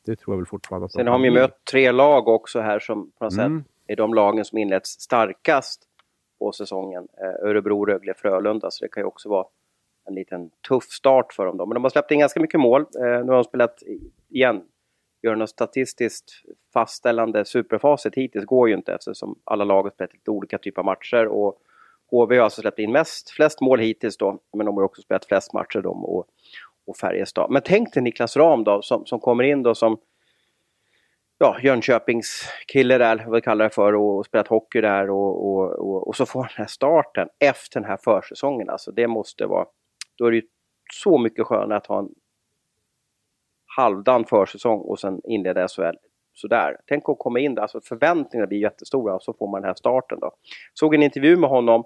det tror jag väl fortfarande att Sen de har vi mött tre lag också här som på något mm. sätt är de lagen som inletts starkast på säsongen. Eh, Örebro, Rögle, Frölunda. Så det kan ju också vara en liten tuff start för dem. Då. Men de har släppt in ganska mycket mål. Eh, nu har de spelat igen. Gör något statistiskt fastställande superfacit hittills går ju inte eftersom alla lag har spelat lite olika typer av matcher. Och HV har alltså släppt in mest, flest mål hittills då, men de har också spelat flest matcher de och, och Färjestad. Men tänk dig Niklas Ram då, som, som kommer in då som ja, Jönköpings kille där, vad vi kallar det för, och, och spelat hockey där och, och, och, och, så får han den här starten efter den här försäsongen. Alltså det måste vara, då är det ju så mycket skönare att ha en halvdan försäsong och sen inleda SHL sådär. Tänk att komma in där, alltså förväntningarna blir jättestora och så får man den här starten då. Såg en intervju med honom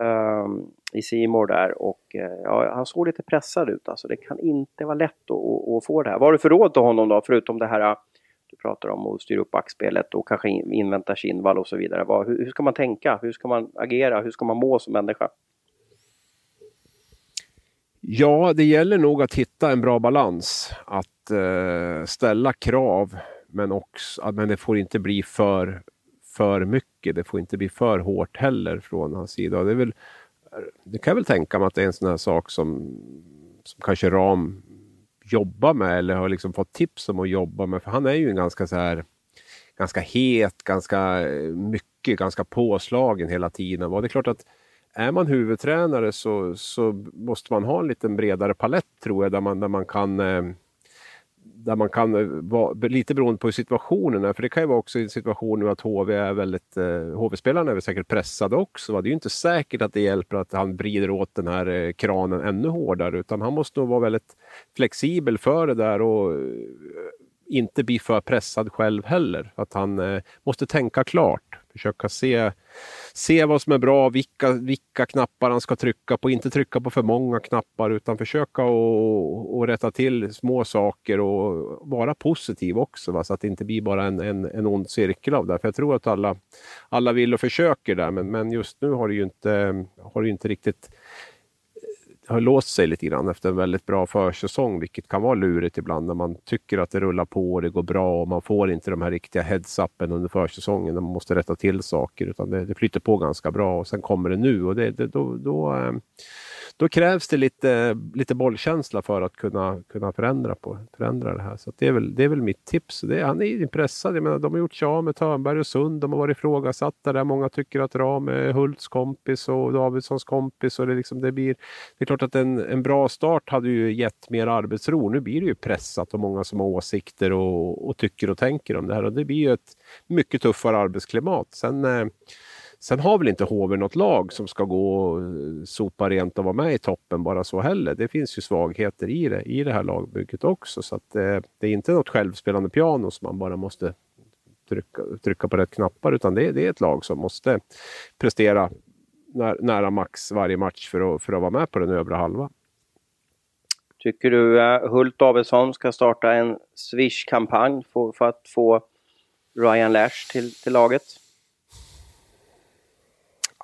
um, i Simor där och uh, ja, han såg lite pressad ut alltså. Det kan inte vara lätt att, att, att få det här. Vad har du för råd till honom då, förutom det här eh, du pratar om att styra upp backspelet och kanske invänta Kindvall och så vidare. Vad, hur, hur ska man tänka? Hur ska man agera? Hur ska man må som människa? Ja, det gäller nog att hitta en bra balans. Att eh, ställa krav men, också, men det får inte bli för, för mycket. Det får inte bli för hårt heller från hans sida. Det, är väl, eh, det kan jag väl tänka mig att det är en sån här sak som, som kanske Ram jobbar med eller har liksom fått tips om att jobba med. För han är ju en ganska så här ganska het, ganska eh, mycket, ganska påslagen hela tiden. Och det är klart att är man huvudtränare så, så måste man ha en lite bredare palett tror jag, där man, där man kan eh, där man kan eh, vara lite beroende på hur situationen. är. För det kan ju vara också en situation nu att HV är väldigt, eh, HV-spelarna är väl säkert pressade också. Va? Det är ju inte säkert att det hjälper att han vrider åt den här kranen ännu hårdare utan han måste nog vara väldigt flexibel för det där och inte bli för pressad själv heller. Att han måste tänka klart, försöka se se vad som är bra, vilka, vilka knappar han ska trycka på. Inte trycka på för många knappar utan försöka att rätta till små saker och vara positiv också. Va? Så att det inte blir bara en, en, en ond cirkel av det. För jag tror att alla, alla vill och försöker där men, men just nu har det ju inte, har det inte riktigt har låst sig lite grann efter en väldigt bra försäsong, vilket kan vara lurigt ibland när man tycker att det rullar på och det går bra och man får inte de här riktiga heads-upen under försäsongen när man måste rätta till saker, utan det, det flyter på ganska bra och sen kommer det nu och det, det då, då, eh, då krävs det lite, lite bollkänsla för att kunna, kunna förändra, på, förändra det här. Så det, är väl, det är väl mitt tips. Det, han är ju pressad. Jag menar, de har gjort sig av med Törnberg och Sund. De har varit ifrågasatta där. Många tycker att Ram är Hults kompis och Davidssons kompis. Och det, liksom, det, blir, det är klart att en, en bra start hade ju gett mer arbetsro. Nu blir det ju pressat och många som har åsikter och, och tycker och tänker om det här. Och det blir ju ett mycket tuffare arbetsklimat. Sen eh, Sen har väl inte HV något lag som ska gå och eh, sopa rent och vara med i toppen bara så heller. Det finns ju svagheter i det, i det här lagbygget också. Så att, eh, det är inte något självspelande piano som man bara måste trycka, trycka på rätt knappar utan det, det är ett lag som måste prestera nära max varje match för att, för att vara med på den övre halvan. Tycker du uh, Hult Davidsson ska starta en Swish-kampanj för, för, att få Ryan Lash till, till laget?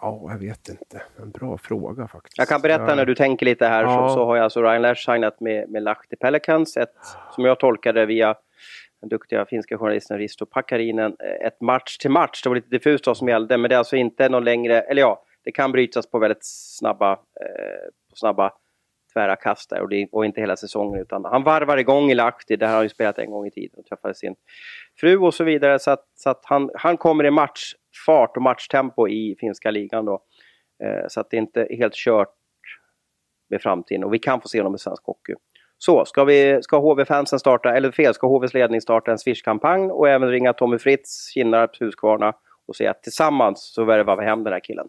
Ja, jag vet inte. En bra fråga faktiskt. Jag kan berätta ja. när du tänker lite här ja. så, så, har jag alltså Ryan Lash signat med, med Lahti Pelicans. Ett, som jag tolkade via den duktiga finska journalisten Risto Pakarinen. Eh, ett match till match. Det var lite diffust vad som gällde men det är alltså inte någon längre, eller ja, det kan brytas på väldigt snabba, eh, på snabba tvära kast där och, det, och inte hela säsongen utan han varvar igång i Lahti. där har han ju spelat en gång i tiden och träffade sin fru och så vidare så att, så att han, han kommer i matchfart och matchtempo i finska ligan då. Eh, så att det är inte helt kört med framtiden och vi kan få se honom i svensk hockey. Så, ska, vi, ska HV-fansen starta, eller fel, ska HVs ledning starta en Swish-kampanj och även ringa Tommy Fritz, Kinnarps, Huskvarna och säga att tillsammans så värvar vi hem den här killen.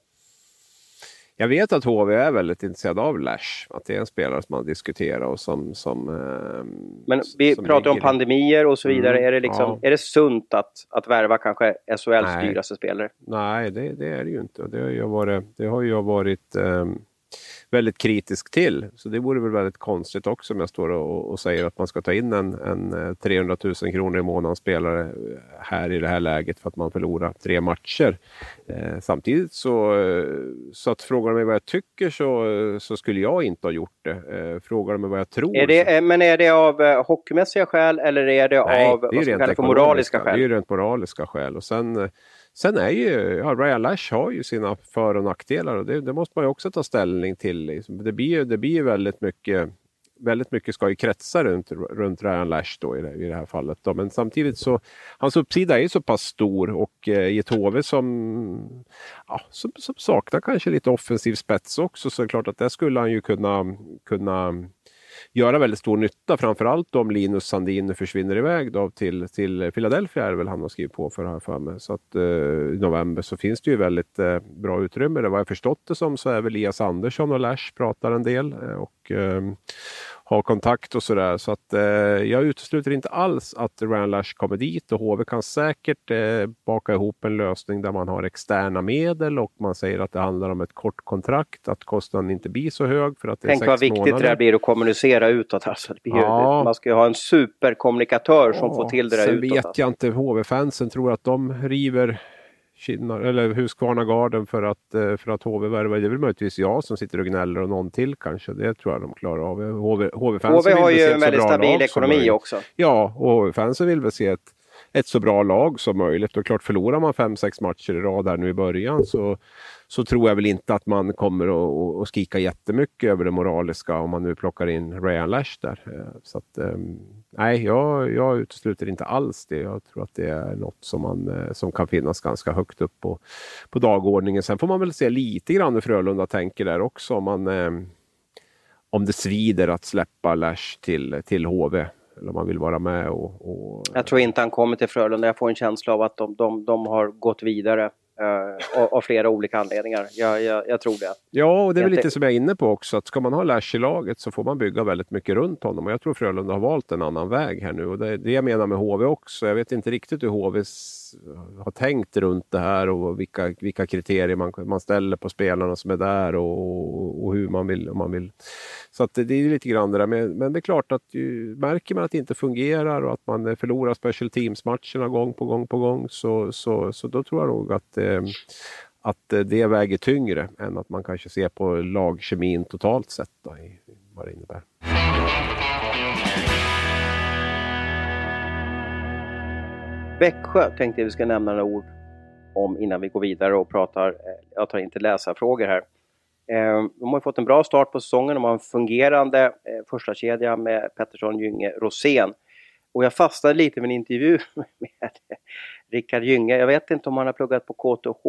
Jag vet att HV är väldigt intresserad av Lash. Att det är en spelare som man diskuterar och som... som eh, Men vi som pratar om pandemier och så vidare. Mm, är, det liksom, ja. är det sunt att, att värva kanske SHLs dyraste spelare? Nej, det, det, är det ju inte. Det har ju varit... Det har ju varit eh, väldigt kritisk till. Så det vore väl väldigt konstigt också om jag står och, och säger att man ska ta in en, en 300 000 kronor i månaden spelare här i det här läget för att man förlorar tre matcher. Eh, samtidigt så, så att frågar mig vad jag tycker så, så skulle jag inte ha gjort det. Eh, frågar mig vad jag tror. Är det, Men är det av eh, hockeymässiga skäl eller är det Nej, av det är rent moraliska skäl? Det är rent moraliska skäl. Och sen, Sen är ju, ja, Ryan Lash har ju sina för och nackdelar och det, det måste man ju också ta ställning till. Liksom. Det blir ju det blir väldigt mycket väldigt mycket ska ju kretsa runt, runt Ryan Lash då i det, i det här fallet. Då. Men samtidigt så, hans uppsida är ju så pass stor och eh, i ett HV som, ja, som, som, saknar kanske lite offensiv spets också så är det klart att det skulle han ju kunna, kunna göra väldigt stor nytta. Framförallt om Linus Sandin försvinner iväg då till, till Philadelphia är det väl han har skrivit på för här för mig. Så att eh, i november så finns det ju väldigt eh, bra utrymme. Det vad jag förstått det som så är väl Elias Andersson och Lash pratar en del. Eh, och, eh, ha kontakt och sådär. Så att eh, jag utesluter inte alls att Ryan Lash kommer dit och HV kan säkert eh, baka ihop en lösning där man har externa medel och man säger att det handlar om ett kort kontrakt, att kostnaden inte blir så hög för att det Tänk är vad viktigt månader. det där blir att kommunicera utåt. Alltså. Ja. Man ska ju ha en superkommunikatör som ja, får till det där sen utåt. Sen vet alltså. jag inte, HV-fansen tror att de river Kinnar, eller Husqvarna Garden för att, eh, för att HV värvar. Det är väl möjligtvis jag som sitter och gnäller och någon till kanske. Det tror jag de klarar av. HV, HV-fansen HV har ju en väldigt stabil ekonomi också. Ja, och HV-fansen vill väl se ett, ett så bra lag som möjligt. Och klart förlorar man fem sex matcher i rad här nu i början så så tror jag väl inte att man kommer att, att skrika jättemycket över det moraliska om man nu plockar in Ryan Lash där. Eh, så att, ehm, nej, jag, jag utesluter inte alls det. Jag tror att det är något som, man, eh, som kan finnas ganska högt upp på, på dagordningen. Sen får man väl se lite grann hur Frölunda tänker där också. Om, man, ehm, om det svider att släppa Lash till, till HV eller om man vill vara med. Och, och, jag tror inte han kommer till Frölunda. Jag får en känsla av att de, de, de har gått vidare. Uh, av, flera olika anledningar. Jag, jag, jag, tror det. Ja, och det är väl lite som jag är inne på också. Att ska man ha Lash i laget så får man bygga väldigt mycket runt honom. Och jag tror Frölunda har valt en annan väg här nu. Och det är det jag menar med HV också. Jag vet inte riktigt hur HV har tänkt runt det här och vilka, vilka kriterier man, man ställer på spelarna som är där och, och hur man vill, om man vill. Så att det, det är lite grann det där. Men, men det är klart att ju, märker man att det inte fungerar och att man förlorar special teams-matcherna gång på gång på gång så, så, så då tror jag nog att eh, att det väger tyngre än att man kanske ser på lagkemin totalt sett då, i, vad det innebär. Växjö tänkte jag vi ska nämna några ord om innan vi går vidare och pratar, eh, jag tar inte läsarfrågor här. Eh, de har fått en bra start på säsongen, de har en fungerande eh, första kedja med Pettersson, Gynge, Rosén. Och jag fastnade lite med en intervju med Rickard Gynge. Jag vet inte om han har pluggat på KTH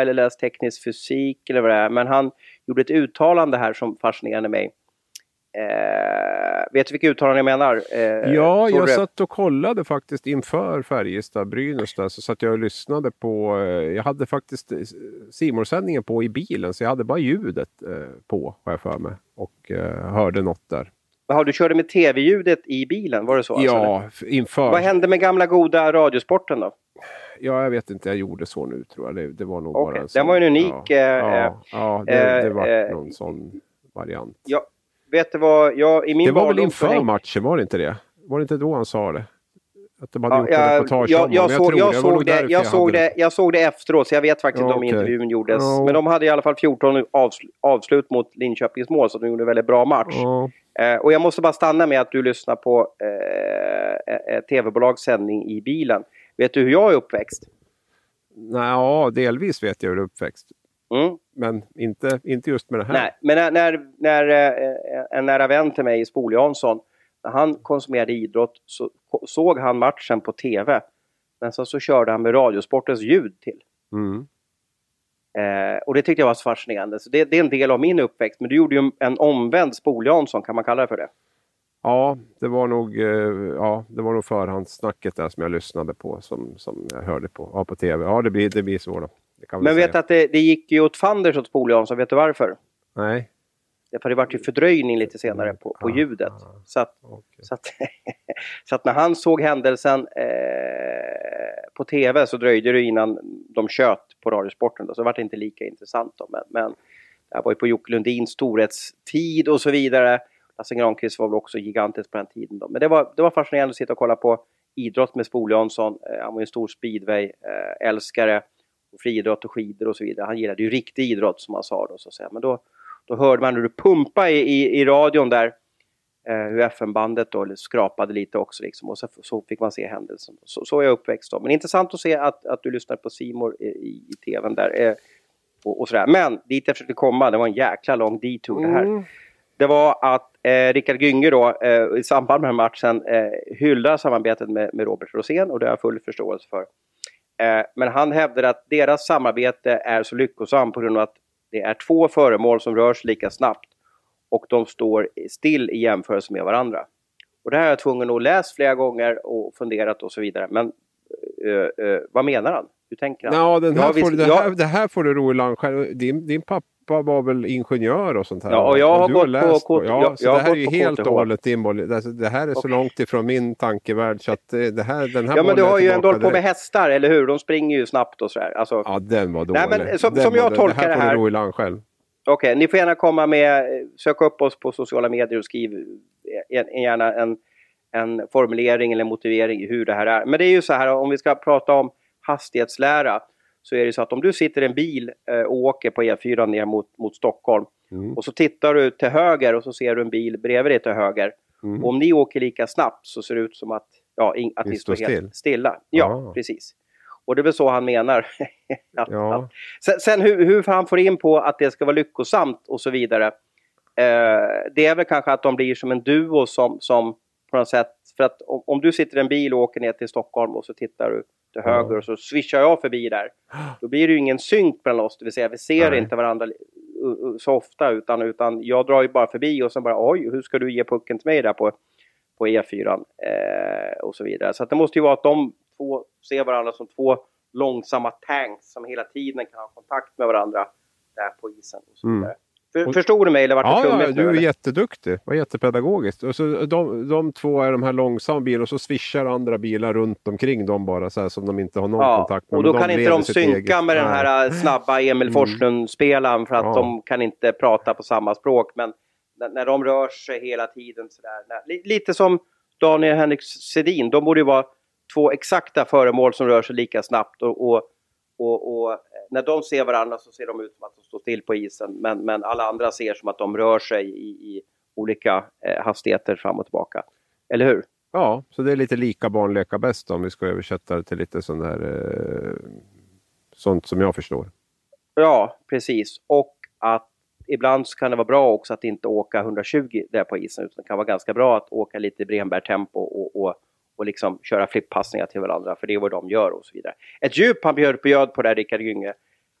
eller läst teknisk fysik eller vad det är, men han gjorde ett uttalande här som fascinerade mig. Eh, vet du vilka uttalanden jag menar? Eh, ja, jag satt och kollade faktiskt inför Färjestad-Brynäs så satt jag och lyssnade på, eh, jag hade faktiskt simorsändningen på i bilen så jag hade bara ljudet eh, på, har jag för mig, och eh, hörde något där. Jaha, du körde med tv-ljudet i bilen, var det så? Ja, alltså, inför. Vad hände med gamla goda Radiosporten då? Ja, jag vet inte, jag gjorde så nu tror jag. Det, det var nog okay. bara en sån. Den var ju en unik... Ja, ja, eh, ja det, det var eh, någon sån variant. Ja, vet du vad, jag, i min Det var väl inför häng... matchen, var det inte det? Var det inte då han sa det? Att de hade ja, gjort jag, reportage jag, jag, såg, jag, jag såg det, jag, såg det, jag såg det efteråt, så jag vet faktiskt inte okay. om intervjun gjordes. Oh. Men de hade i alla fall 14 avsl avslut mot Linköpings mål, så de gjorde en väldigt bra match. Oh. Eh, och jag måste bara stanna med att du lyssnar på eh, ett tv-bolags sändning i bilen. Vet du hur jag är uppväxt? Ja, delvis vet jag hur du är uppväxt. Mm. Men inte, inte just med det här. Nej, men när, när, när eh, en nära vän till mig, Spol Jansson, när han konsumerade idrott så såg han matchen på TV. Men så, så körde han med Radiosportens ljud till. Mm. Eh, och det tyckte jag var så fascinerande. Så det, det, är en del av min uppväxt. Men du gjorde ju en omvänd Spol-Jansson, kan man kalla det för det? Ja, det var nog, eh, ja, det var nog förhandssnacket där som jag lyssnade på, som, som jag hörde på, ja, på TV. Ja, det blir, det blir så då. Men vet att det, det gick ju åt fanders åt Spol-Jansson, vet du varför? Nej. För det vart ju fördröjning lite senare på, på ljudet. Så att, okay. så, att så att när han såg händelsen eh, på TV så dröjde det innan de kött på Radiosporten. Då, så det vart inte lika intressant. Då. Men, men, Det var ju på Jocke Lundins storhetstid och så vidare. Lasse Granqvist var väl också gigantisk på den tiden. Då. Men det var, det var fascinerande att sitta och kolla på idrott med Spol Jansson. Eh, han var ju en stor speedway-älskare. Friidrott och skidor och så vidare. Han gillade ju riktig idrott som han sa då. Så att säga. Men då, då hörde man hur det pumpade i, i, i radion där. Eh, hur FM-bandet då skrapade lite också liksom. Och så, så fick man se händelsen. Så, så är jag uppväxt då. Men intressant att se att, att du lyssnar på Simor i, i, i tvn där. Eh, och, och sådär. Men dit jag försökte komma, det var en jäkla lång detour det här. Mm. Det var att eh, Rickard Gynge då eh, i samband med den här matchen eh, hyllar samarbetet med, med Robert Rosén och det har jag full förståelse för. Eh, men han hävdar att deras samarbete är så lyckosamt på grund av att det är två föremål som rör sig lika snabbt och de står still i jämförelse med varandra. Och det här är jag tvungen att läsa flera gånger och funderat och så vidare. Men uh, uh, vad menar han? Hur tänker han? Ja, den här får, visst, det, här, jag... det här får du ro i land själv. Din, din pappa var väl ingenjör och sånt här? Ja, och jag har gått på, på, ja, jag, så jag det här är ju helt och hållet din det, det här är så okay. långt ifrån min tankevärld så att det här, den här Ja, men du har ju ändå hållit på med hästar, eller hur? De springer ju snabbt och sådär. Alltså, ja, den var dålig. Nej, men, som, som jag tolkar det här... Det här får du ro i land själv. Okej, okay, ni får gärna komma med, sök upp oss på sociala medier och skriv gärna en, en formulering eller motivering hur det här är. Men det är ju så här, om vi ska prata om hastighetslära, så är det så att om du sitter i en bil eh, och åker på E4 ner mot, mot Stockholm mm. och så tittar du till höger och så ser du en bil bredvid dig till höger. Mm. Och om ni åker lika snabbt så ser det ut som att, ja, att ni står helt still. stilla. Ja, ah. precis. Och det är väl så han menar. ja. Sen, sen hur, hur han får in på att det ska vara lyckosamt och så vidare. Eh, det är väl kanske att de blir som en duo som, som på något sätt, för att om, om, du sitter i en bil och åker ner till Stockholm och så tittar du till höger ja. och så swishar jag förbi där. Då blir det ju ingen synk mellan oss, det vill säga vi ser Nej. inte varandra så ofta utan, utan jag drar ju bara förbi och sen bara oj, hur ska du ge pucken till mig där på, på E4 eh, och så vidare. Så det måste ju vara att de två ser varandra som två långsamma tanks som hela tiden kan ha kontakt med varandra där på isen. Och så mm. vidare. Mm. Förstod du mig eller vart det ja, ja, du är eller? jätteduktig. Var jättepedagogiskt. Och så de, de två är de här långsamma bilarna och så swishar andra bilar runt omkring dem bara så här som de inte har någon ja, kontakt med. Och då kan inte de synka eget. med den här snabba Emil mm. Forslund-spelaren för att ja. de kan inte prata på samma språk. Men när, när de rör sig hela tiden sådär. Lite som Daniel Henrik Sedin, de borde ju vara två exakta föremål som rör sig lika snabbt och, och, och, och, när de ser varandra så ser de ut som att de står still på isen men, men alla andra ser som att de rör sig i, i olika eh, hastigheter fram och tillbaka. Eller hur? Ja, så det är lite lika barn leka bäst om vi ska översätta det till lite sån här, eh, sånt som jag förstår. Ja, precis. Och att ibland så kan det vara bra också att inte åka 120 där på isen utan det kan vara ganska bra att åka lite i Bremberg-tempo och, och och liksom köra flippassningar till varandra, för det är vad de gör och så vidare. Ett djup han bjöd på bjöd på där, Rickard Gynge.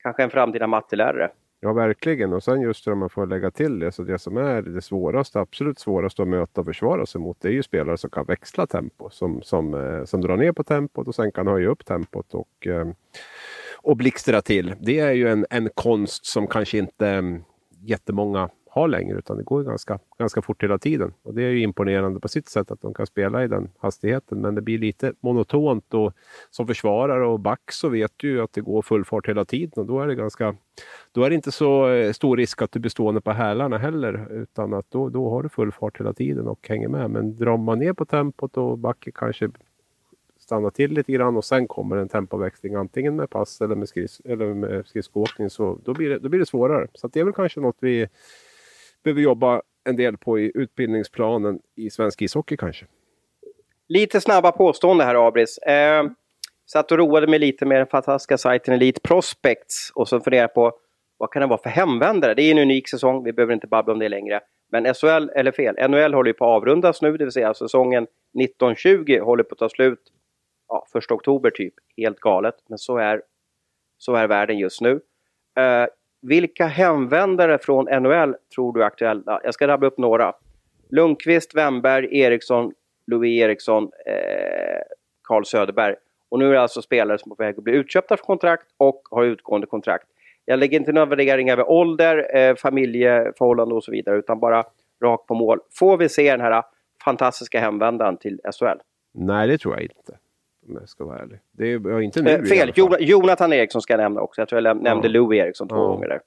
Kanske en framtida mattelärare. Ja, verkligen. Och sen just det man får lägga till det, så det som är det svåraste, absolut svåraste att möta och försvara sig mot, det är ju spelare som kan växla tempo, som, som, eh, som drar ner på tempot och sen kan höja upp tempot och, eh, och blixtra till. Det är ju en, en konst som kanske inte mm, jättemånga ha längre utan det går ganska, ganska fort hela tiden. Och det är ju imponerande på sitt sätt att de kan spela i den hastigheten. Men det blir lite monotont och som försvarare och back så vet du ju att det går full fart hela tiden och då är det ganska då är det inte så eh, stor risk att du blir stående på hälarna heller utan att då, då har du full fart hela tiden och hänger med. Men drar man ner på tempot och backen kanske stannar till lite grann och sen kommer en tempoväxling antingen med pass eller med, skris, eller med skridskoåkning så då blir, det, då blir det svårare. Så det är väl kanske något vi behöver jobba en del på i utbildningsplanen i svensk ishockey kanske. Lite snabba påstående här Abris. Eh, satt och roade mig lite med den fantastiska sajten Elite Prospects och så funderade på vad kan det vara för hemvändare? Det är en unik säsong, vi behöver inte babbla om det längre. Men SHL, eller fel, NHL håller ju på att avrundas nu, det vill säga säsongen 1920 håller på att ta slut ja, första oktober typ. Helt galet, men så är, så är världen just nu. Eh, vilka hemvändare från NHL tror du är aktuella? Jag ska rabbla upp några. Lundqvist, Wemberg, Eriksson, Louis Eriksson, eh, Carl Söderberg. Och nu är det alltså spelare som är på väg att bli utköpta för kontrakt och har utgående kontrakt. Jag lägger inte några värderingar över ålder, eh, familjeförhållande och så vidare, utan bara rakt på mål. Får vi se den här fantastiska hemvändaren till SHL? Nej, det tror jag inte om jag ska vara ärlig. Det är inte nu eh, Fel, Jonathan Eriksson ska jag nämna också. Jag tror jag nämnde ja. Lou Eriksson två ja. gånger där.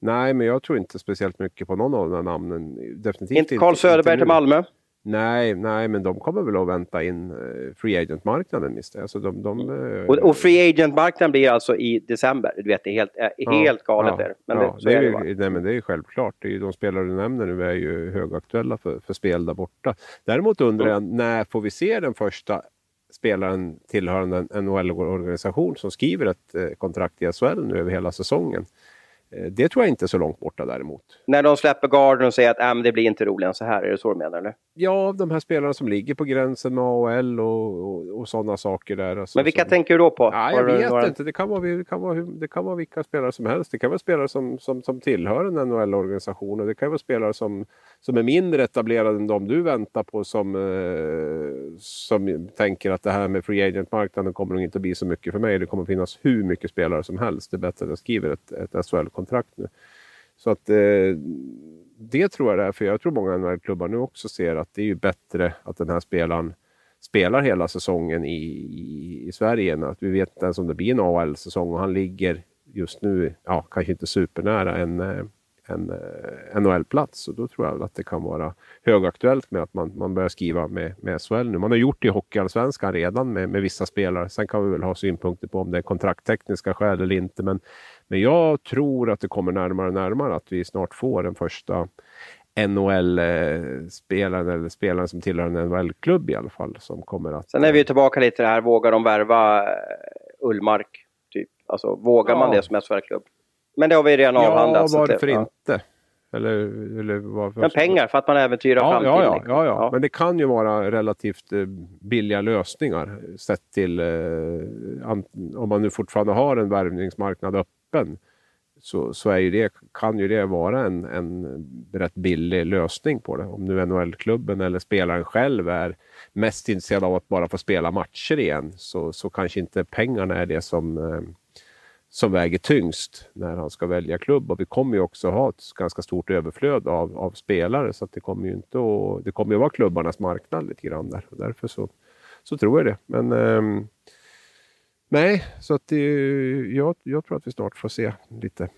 Nej, men jag tror inte speciellt mycket på någon av de här namnen. Definitivt inte Carl Söderberg till Malmö? Nej, nej, men de kommer väl att vänta in uh, Free Agent-marknaden misstänker alltså de, de uh, och, och, Free Agent-marknaden blir alltså i december? Du vet, det är helt, ja, helt galet. Ja, där. Men ja, det, det, är ju, nej, men det är självklart. Det är ju, de spelare du nämner nu är ju högaktuella för, för spel där borta. Däremot undrar jag, mm. när får vi se den första spelaren tillhörande en NHL-organisation som skriver ett eh, kontrakt i SHL nu över hela säsongen? Eh, det tror jag inte är så långt borta däremot. När de släpper garden och säger att äh, det blir inte roligare än så här, är det så du menar? Eller? Ja, de här spelarna som ligger på gränsen med AHL och, och, och sådana saker där. Alltså, Men vilka som... tänker du då på? Ja, jag vet några... inte. Det kan, vara, det, kan vara, det kan vara vilka spelare som helst. Det kan vara spelare som, som, som tillhör en NHL-organisation och det kan vara spelare som, som är mindre etablerade än de du väntar på som, eh, som tänker att det här med free agent-marknaden kommer nog inte att bli så mycket för mig. Det kommer finnas hur mycket spelare som helst. Det är bättre att jag skriver ett, ett kontrakt nu. Så att eh, det tror jag det är, för jag tror många NHL-klubbar nu också ser att det är ju bättre att den här spelaren spelar hela säsongen i, i, i Sverige än att vi vet inte ens om det blir en AHL-säsong och han ligger just nu, ja kanske inte supernära en, eh, en eh, NHL-plats. Och då tror jag att det kan vara högaktuellt med att man, man börjar skriva med, med SHL nu. Man har gjort det i Hockeyallsvenskan redan med, med vissa spelare. Sen kan vi väl ha synpunkter på om det är kontrakttekniska skäl eller inte. Men, men jag tror att det kommer närmare och närmare att vi snart får den första NHL-spelaren eller spelaren som tillhör en NHL-klubb i alla fall. Som kommer att, Sen är vi tillbaka lite det här, vågar de värva eh, Ullmark? Typ. Alltså, vågar ja. man det som SHL-klubb? Men det har vi redan ja, avhandlat. Ja, varför det, inte? Eller, eller varför? Men pengar för att man äventyrar ja, framtiden. Ja, ja, ja, ja, men det kan ju vara relativt eh, billiga lösningar sett till eh, om man nu fortfarande har en värvningsmarknad öppen. Så, så är ju det, kan ju det vara en, en rätt billig lösning på det. Om nu NHL-klubben eller spelaren själv är mest intresserad av att bara få spela matcher igen så, så kanske inte pengarna är det som eh, som väger tyngst när han ska välja klubb. Och vi kommer ju också ha ett ganska stort överflöd av, av spelare så det kommer ju inte att, det kommer ju vara klubbarnas marknad lite grann där. Och därför så, så tror jag det. Men eh, nej, så att det, jag, jag tror att vi snart får se lite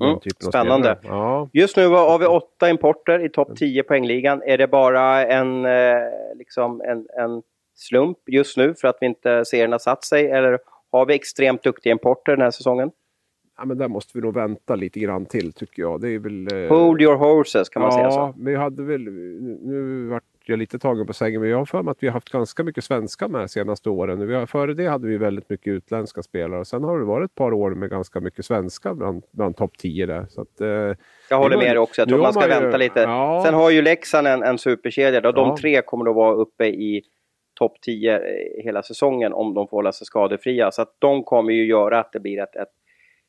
Mm, spännande. Ja. Just nu har vi åtta importer i topp 10 poängligan. Är det bara en, eh, liksom en, en slump just nu för att vi inte serien har satt sig? Eller har vi extremt duktiga importer den här säsongen? Ja, men där måste vi nog vänta lite grann till tycker jag. Det är väl, eh... Hold your horses, kan man ja, säga så? Ja, vi hade väl... Nu vart jag lite tagen på sängen, men jag har för mig att vi har haft ganska mycket svenska med de senaste åren. Vi har, före det hade vi väldigt mycket utländska spelare. Sen har det varit ett par år med ganska mycket svenska bland, bland topp 10 där. Så att, eh, jag håller med dig också, jag tror man ska vänta lite. Ja. Sen har ju Leksand en, en superkedja. Då. De ja. tre kommer att vara uppe i topp 10 eh, hela säsongen om de får hålla sig skadefria. Så att de kommer ju göra att det blir ett, ett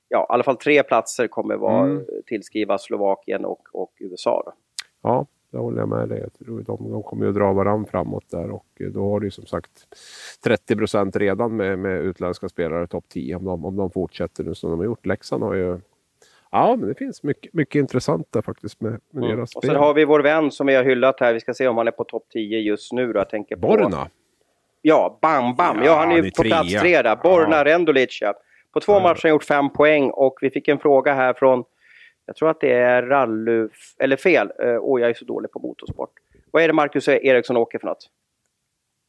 ja, i alla fall tre platser kommer vara mm. tillskrivas Slovakien och, och USA. Då. Ja, det håller jag med dig. Jag tror de, de kommer ju att dra varandra framåt där och eh, då har du som sagt 30 procent redan med, med utländska spelare topp 10 om de, om de fortsätter nu som de har gjort. Leksand har ju Ja, men det finns mycket, mycket intressant där faktiskt med, med mm. deras spel. Och sen har vi vår vän som vi har hyllat här. Vi ska se om han är på topp 10 just nu då. Jag tänker på... Borna? Ja, Bam Bam. Ja, ja han är ju på trea. plats tre där. Borna ja. Rendulic. Ja. På två ja. matcher har han gjort fem poäng och vi fick en fråga här från, jag tror att det är Rallu, eller fel, åh uh, oh, jag är så dålig på motorsport. Vad är det Marcus Eriksson åker för något?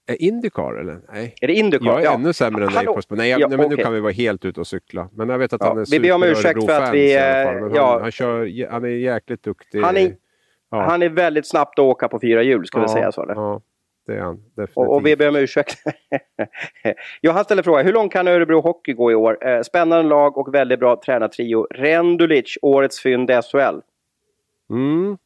Är Indycar eller? Nej. Är det Indycar? Jag är ja. ännu sämre än dig på. Nej, jag, ja, nej, men okay. nu kan vi vara helt ute och cykla. Men jag vet att ja, han är Vi ber om ursäkt för att vi... Han, ja. han, kör, han är jäkligt duktig. Han är, ja. han är väldigt snabbt att åka på fyra hjul, ska vi säga så? Eller? Ja, det är han. Definitivt. Och, och vi ber om ursäkt. han ställer frågan, hur långt kan Örebro Hockey gå i år? Eh, spännande lag och väldigt bra tränartrio. Rendulic, årets fynd SHL. Mm.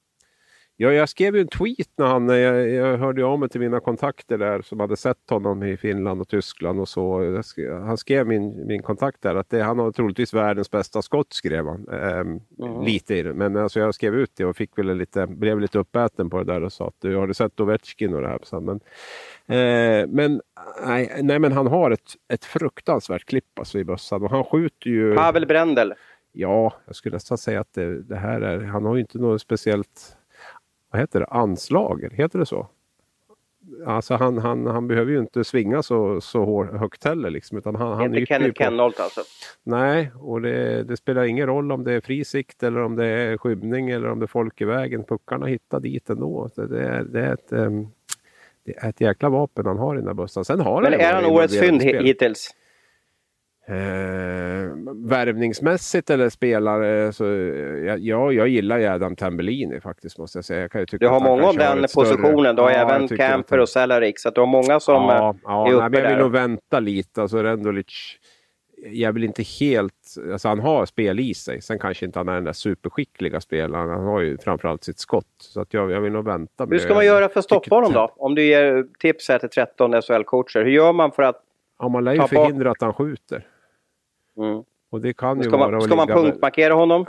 Ja, jag skrev ju en tweet när han, jag, jag hörde av mig till mina kontakter där som hade sett honom i Finland och Tyskland och så. Skrev, han skrev min, min kontakt där att det, han har troligtvis världens bästa skott skrev han. Ehm, mm. Lite i det, men alltså jag skrev ut det och fick väl lite, blev lite uppäten på det där och sa att du har du sett Ovechkin och det här. Men, eh, men, nej, nej, men han har ett, ett fruktansvärt klipp alltså i bössan och han skjuter ju... Pavel Brendel. Ja, jag skulle nästan säga att det, det här är, han har ju inte något speciellt vad heter det, anslager, heter det så? alltså han, han, han behöver ju inte svinga så, så högt heller. Liksom, utan han, han inte Kenneth på... Kennolt alltså? Nej, och det, det, spelar ingen roll om det är fri sikt eller om det är skymning eller om det är folk i vägen. Puckarna hittar dit ändå. Det, det, är, det är ett, um, det är ett jäkla vapen han har i den där bössan. Sen har Men är han årets fynd hittills? Eh, värvningsmässigt eller spelare, så ja, jag gillar ju Adam Tambellini faktiskt måste jag säga. Jag kan ju du har många av den positionen, du har ja, även Camper och Cehlarik, så du har många som ja, ja, är uppe nej, men Jag vill nog vänta lite, alltså Rendulic, jag vill inte helt, alltså han har spel i sig, sen kanske inte han är den där superskickliga spelaren, han har ju framförallt sitt skott. Så att jag, jag vill nog vänta. Hur ska man göra för att stoppa honom då? Om du ger tips här till 13 SHL-coacher, hur gör man för att Ja, man lär ju förhindra att han skjuter. Mm. Och det kan ska ju man, ska man punktmarkera honom?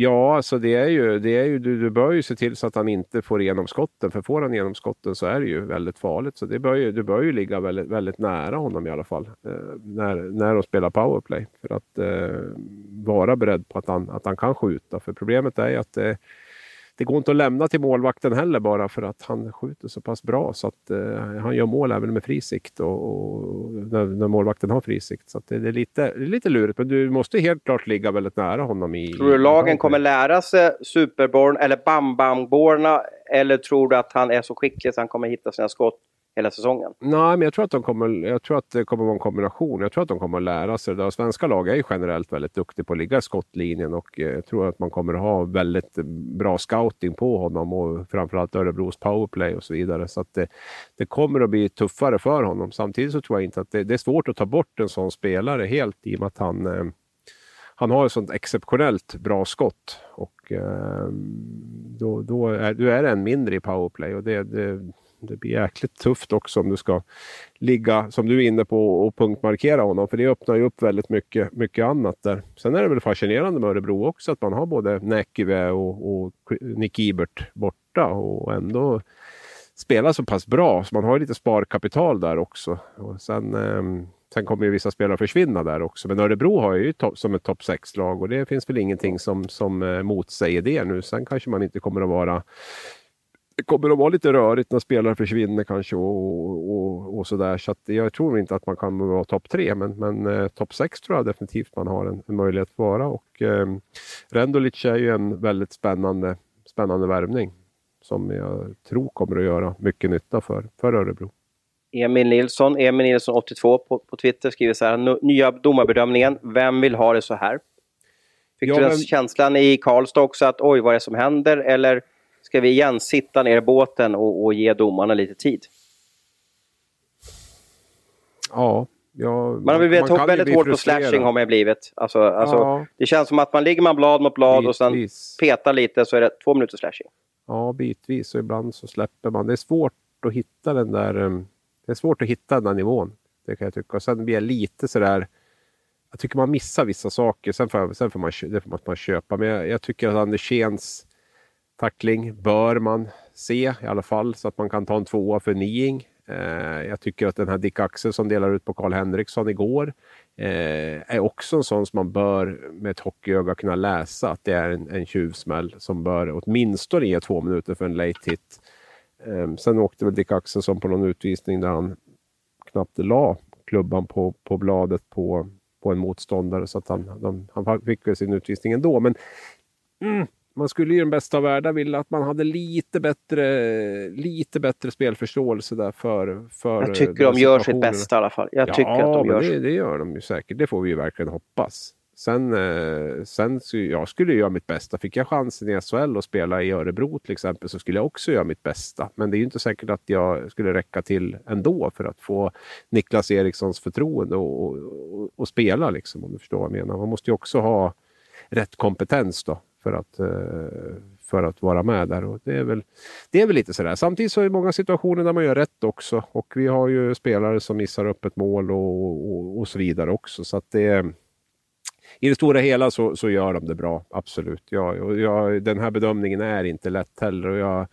Ja, alltså det är ju, det är ju du, du bör ju se till så att han inte får igenom skotten. För får han igenom skotten så är det ju väldigt farligt. Så det bör ju, du bör ju ligga väldigt, väldigt nära honom i alla fall. Eh, när, när de spelar powerplay. För att eh, vara beredd på att han, att han kan skjuta. För problemet är ju att eh, det går inte att lämna till målvakten heller bara för att han skjuter så pass bra så att eh, han gör mål även med frisikt och, och när, när, målvakten har frisikt. Så det, det, är lite, det är lite lurigt, men du måste helt klart ligga väldigt nära honom. i Tror du lagen i kommer lära sig Superborn eller Bam Bam-borna eller tror du att han är så skicklig så han kommer hitta sina skott hela säsongen? Nej, men jag tror att, de kommer, jag tror att det kommer vara en kombination. Jag tror att de kommer att lära sig det. där. Svenska lag är ju generellt väldigt duktiga på att ligga i skottlinjen och eh, jag tror att man kommer att ha väldigt bra scouting på honom och framförallt Örebros powerplay och så vidare. Så att det, det kommer att bli tuffare för honom. Samtidigt så tror jag inte att det, det är svårt att ta bort en sån spelare helt i och med att han eh, han har ett sånt exceptionellt bra skott och eh, då, då är du är en mindre i powerplay och det, det, det blir jäkligt tufft också om du ska ligga, som du är inne på, och punktmarkera honom. För det öppnar ju upp väldigt mycket, mycket annat där. Sen är det väl fascinerande med Örebro också att man har både Näkyvä och, och Nick Ibert borta och ändå spelar så pass bra. Så man har lite sparkapital där också. Och sen, eh, sen kommer ju vissa spelare försvinna där också. Men Örebro har ju top, som ett topp 6-lag och det finns väl ingenting som, som eh, motsäger det nu. Sen kanske man inte kommer att vara kommer att vara lite rörigt när spelare försvinner kanske och, och, och sådär. Så, så jag tror inte att man kan vara topp tre, men, men eh, topp sex tror jag definitivt man har en, en möjlighet att vara. Och, eh, Rendulic är ju en väldigt spännande, spännande värvning som jag tror kommer att göra mycket nytta för, för Örebro. Emil Nilsson, Emil Nilsson 82 på, på Twitter skriver så här, nya domarbedömningen, vem vill ha det så här? Fick ja, du den men... känslan i Karlstad också att oj, vad är det som händer? Eller ska vi igen sitta ner i båten och, och ge domarna lite tid? Ja, Ja, man har blivit man väldigt hårt på slashing har man blivit. Alltså, alltså, ja. Det känns som att man ligger man blad mot blad bitvis. och sen petar lite så är det två minuter slashing. Ja, bitvis och ibland så släpper man. Det är svårt att hitta den där, um, det är svårt att hitta den där nivån. Det kan jag tycka. Och sen blir jag lite sådär, jag tycker man missar vissa saker. Sen får, sen får man, det får man köpa. Men jag, jag tycker att Anderséns tackling bör man se i alla fall så att man kan ta en tvåa för Niing. Eh, jag tycker att den här Dick Axel som delar ut på Karl Henriksson igår eh, är också en sån som man bör med ett hockeyöga kunna läsa att det är en, en tjuvsmäll som bör åtminstone ge två minuter för en late hit. Eh, sen åkte väl Dick Axelsson på någon utvisning där han knappt la klubban på, på bladet på, på en motståndare så att han, de, han fick väl sin utvisning ändå. Men mm, man skulle ju den bästa av världar vilja att man hade lite bättre, lite bättre spelförståelse där för, för Jag tycker de gör sitt bästa i alla fall. Jag ja, tycker att de gör det, det gör de ju säkert. Det får vi ju verkligen hoppas. Sen, eh, sen jag skulle göra mitt bästa. Fick jag chansen i SHL att spela i Örebro till exempel så skulle jag också göra mitt bästa. Men det är ju inte säkert att jag skulle räcka till ändå för att få Niklas Erikssons förtroende och, och, och, och spela liksom, om du förstår vad jag menar. Man måste ju också ha rätt kompetens då för att, eh, för att vara med där. Och det, är väl, det är väl lite sådär. Samtidigt så är det många situationer där man gör rätt också. Och vi har ju spelare som missar upp ett mål och, och, och så vidare också. Så att det, I det stora hela så, så gör de det bra, absolut. Ja, och jag, den här bedömningen är inte lätt heller. Och jag,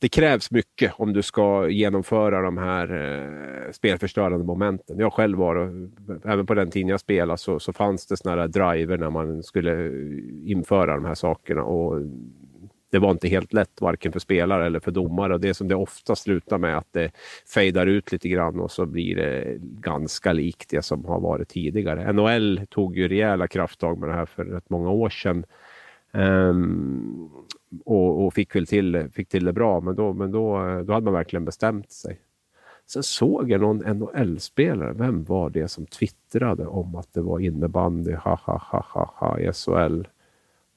det krävs mycket om du ska genomföra de här eh, spelförstörande momenten. Jag själv var, och, även på den tiden jag spelade, så, så fanns det såna här driver när man skulle eh, införa de här sakerna. Och det var inte helt lätt varken för spelare eller för domare. Det som det ofta slutar med att det fejdar ut lite grann och så blir det ganska likt det som har varit tidigare. NHL tog ju rejäla krafttag med det här för rätt många år sedan. Um, och, och, fick väl till, fick till det bra, men, då, men då, då hade man verkligen bestämt sig. Sen såg jag någon NHL-spelare, vem var det som twittrade om att det var innebandy, ha ha ha ha ha i SHL.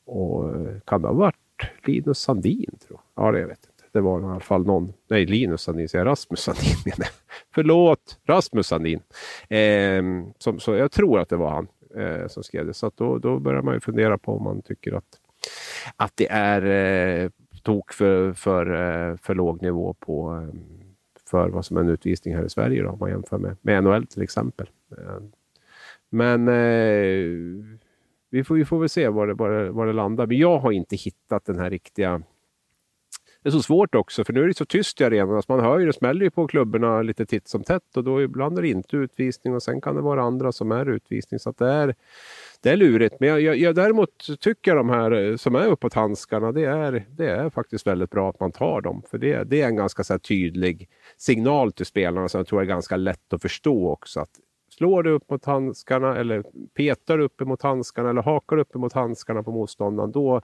Och eh, kan det ha varit Linus Sandin? Tror jag. Ja, det jag vet inte. Det var i alla fall någon. Nej, Linus Sandin, säger Rasmus Sandin menar Förlåt, Rasmus Sandin. Eh, som, så jag tror att det var han eh, som skrev det. Så då, då börjar man ju fundera på om man tycker att, att det är eh, tok för, för, eh, för låg nivå på eh, för vad som är en utvisning här i Sverige då, om man jämför med, med NHL till exempel. Eh, men eh, vi, får, vi får väl se var det, var, det, var det landar. Men jag har inte hittat den här riktiga... Det är så svårt också, för nu är det så tyst i arenan. Alltså man hör ju, det smäller ju på klubborna lite titt som tätt och då ibland är det inte utvisning och sen kan det vara andra som är utvisning. Så det är, det är lurigt. Men jag, jag, jag, däremot tycker de här eh, som är uppåt handskarna, det är, det är faktiskt väldigt bra att man tar dem. För det, det är en ganska så tydlig signal till spelarna som jag tror är ganska lätt att förstå också. Att slår du upp mot handskarna eller petar upp mot handskarna eller hakar upp mot handskarna på motståndaren, då,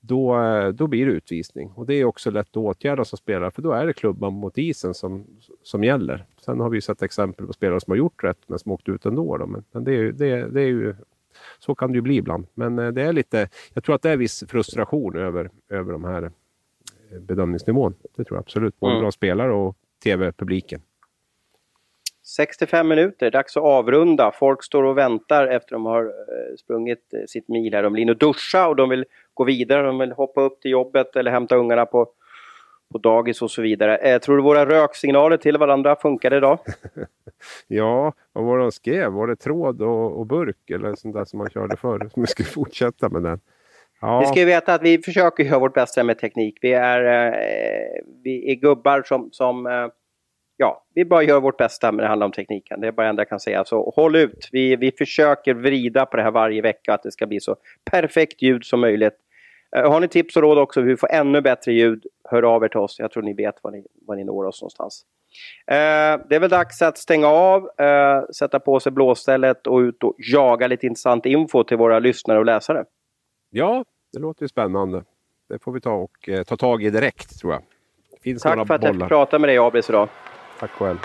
då, då blir det utvisning. Och det är också lätt att åtgärda som spelare, för då är det klubban mot isen som, som gäller. Sen har vi sett exempel på spelare som har gjort rätt, men som åkt ut ändå. Då. Men, men det, är, det, det är ju så kan det ju bli ibland. Men eh, det är lite, jag tror att det är viss frustration över, över de här eh, bedömningsnivån. Det tror jag absolut. Både mm. bland spelare och tv-publiken. 65 minuter, dags att avrunda. Folk står och väntar efter att de har eh, sprungit sitt mil här. De vill in och duscha och de vill gå vidare. De vill hoppa upp till jobbet eller hämta ungarna på, på dagis och så vidare. Eh, tror du våra röksignaler till varandra funkade idag? ja, vad var det de skrev? Var det tråd och, och burk eller sånt där som man körde förr? Som vi ska fortsätta med den. Ja. Vi ska veta att vi försöker göra vårt bästa med teknik. Vi är, eh, vi är gubbar som, som eh, ja, vi bara gör vårt bästa när det handlar om tekniken. Det är bara det enda jag kan säga. Så håll ut. Vi, vi försöker vrida på det här varje vecka, att det ska bli så perfekt ljud som möjligt. Uh, har ni tips och råd också hur vi får ännu bättre ljud, hör av er till oss. Jag tror ni vet var ni, var ni når oss någonstans. Uh, det är väl dags att stänga av, uh, sätta på sig blåstället och ut och jaga lite intressant info till våra lyssnare och läsare. Ja, det låter ju spännande. Det får vi ta och ta tag i direkt tror jag. Tack för att bollar. jag fick prata med dig Abis idag. Tack själv.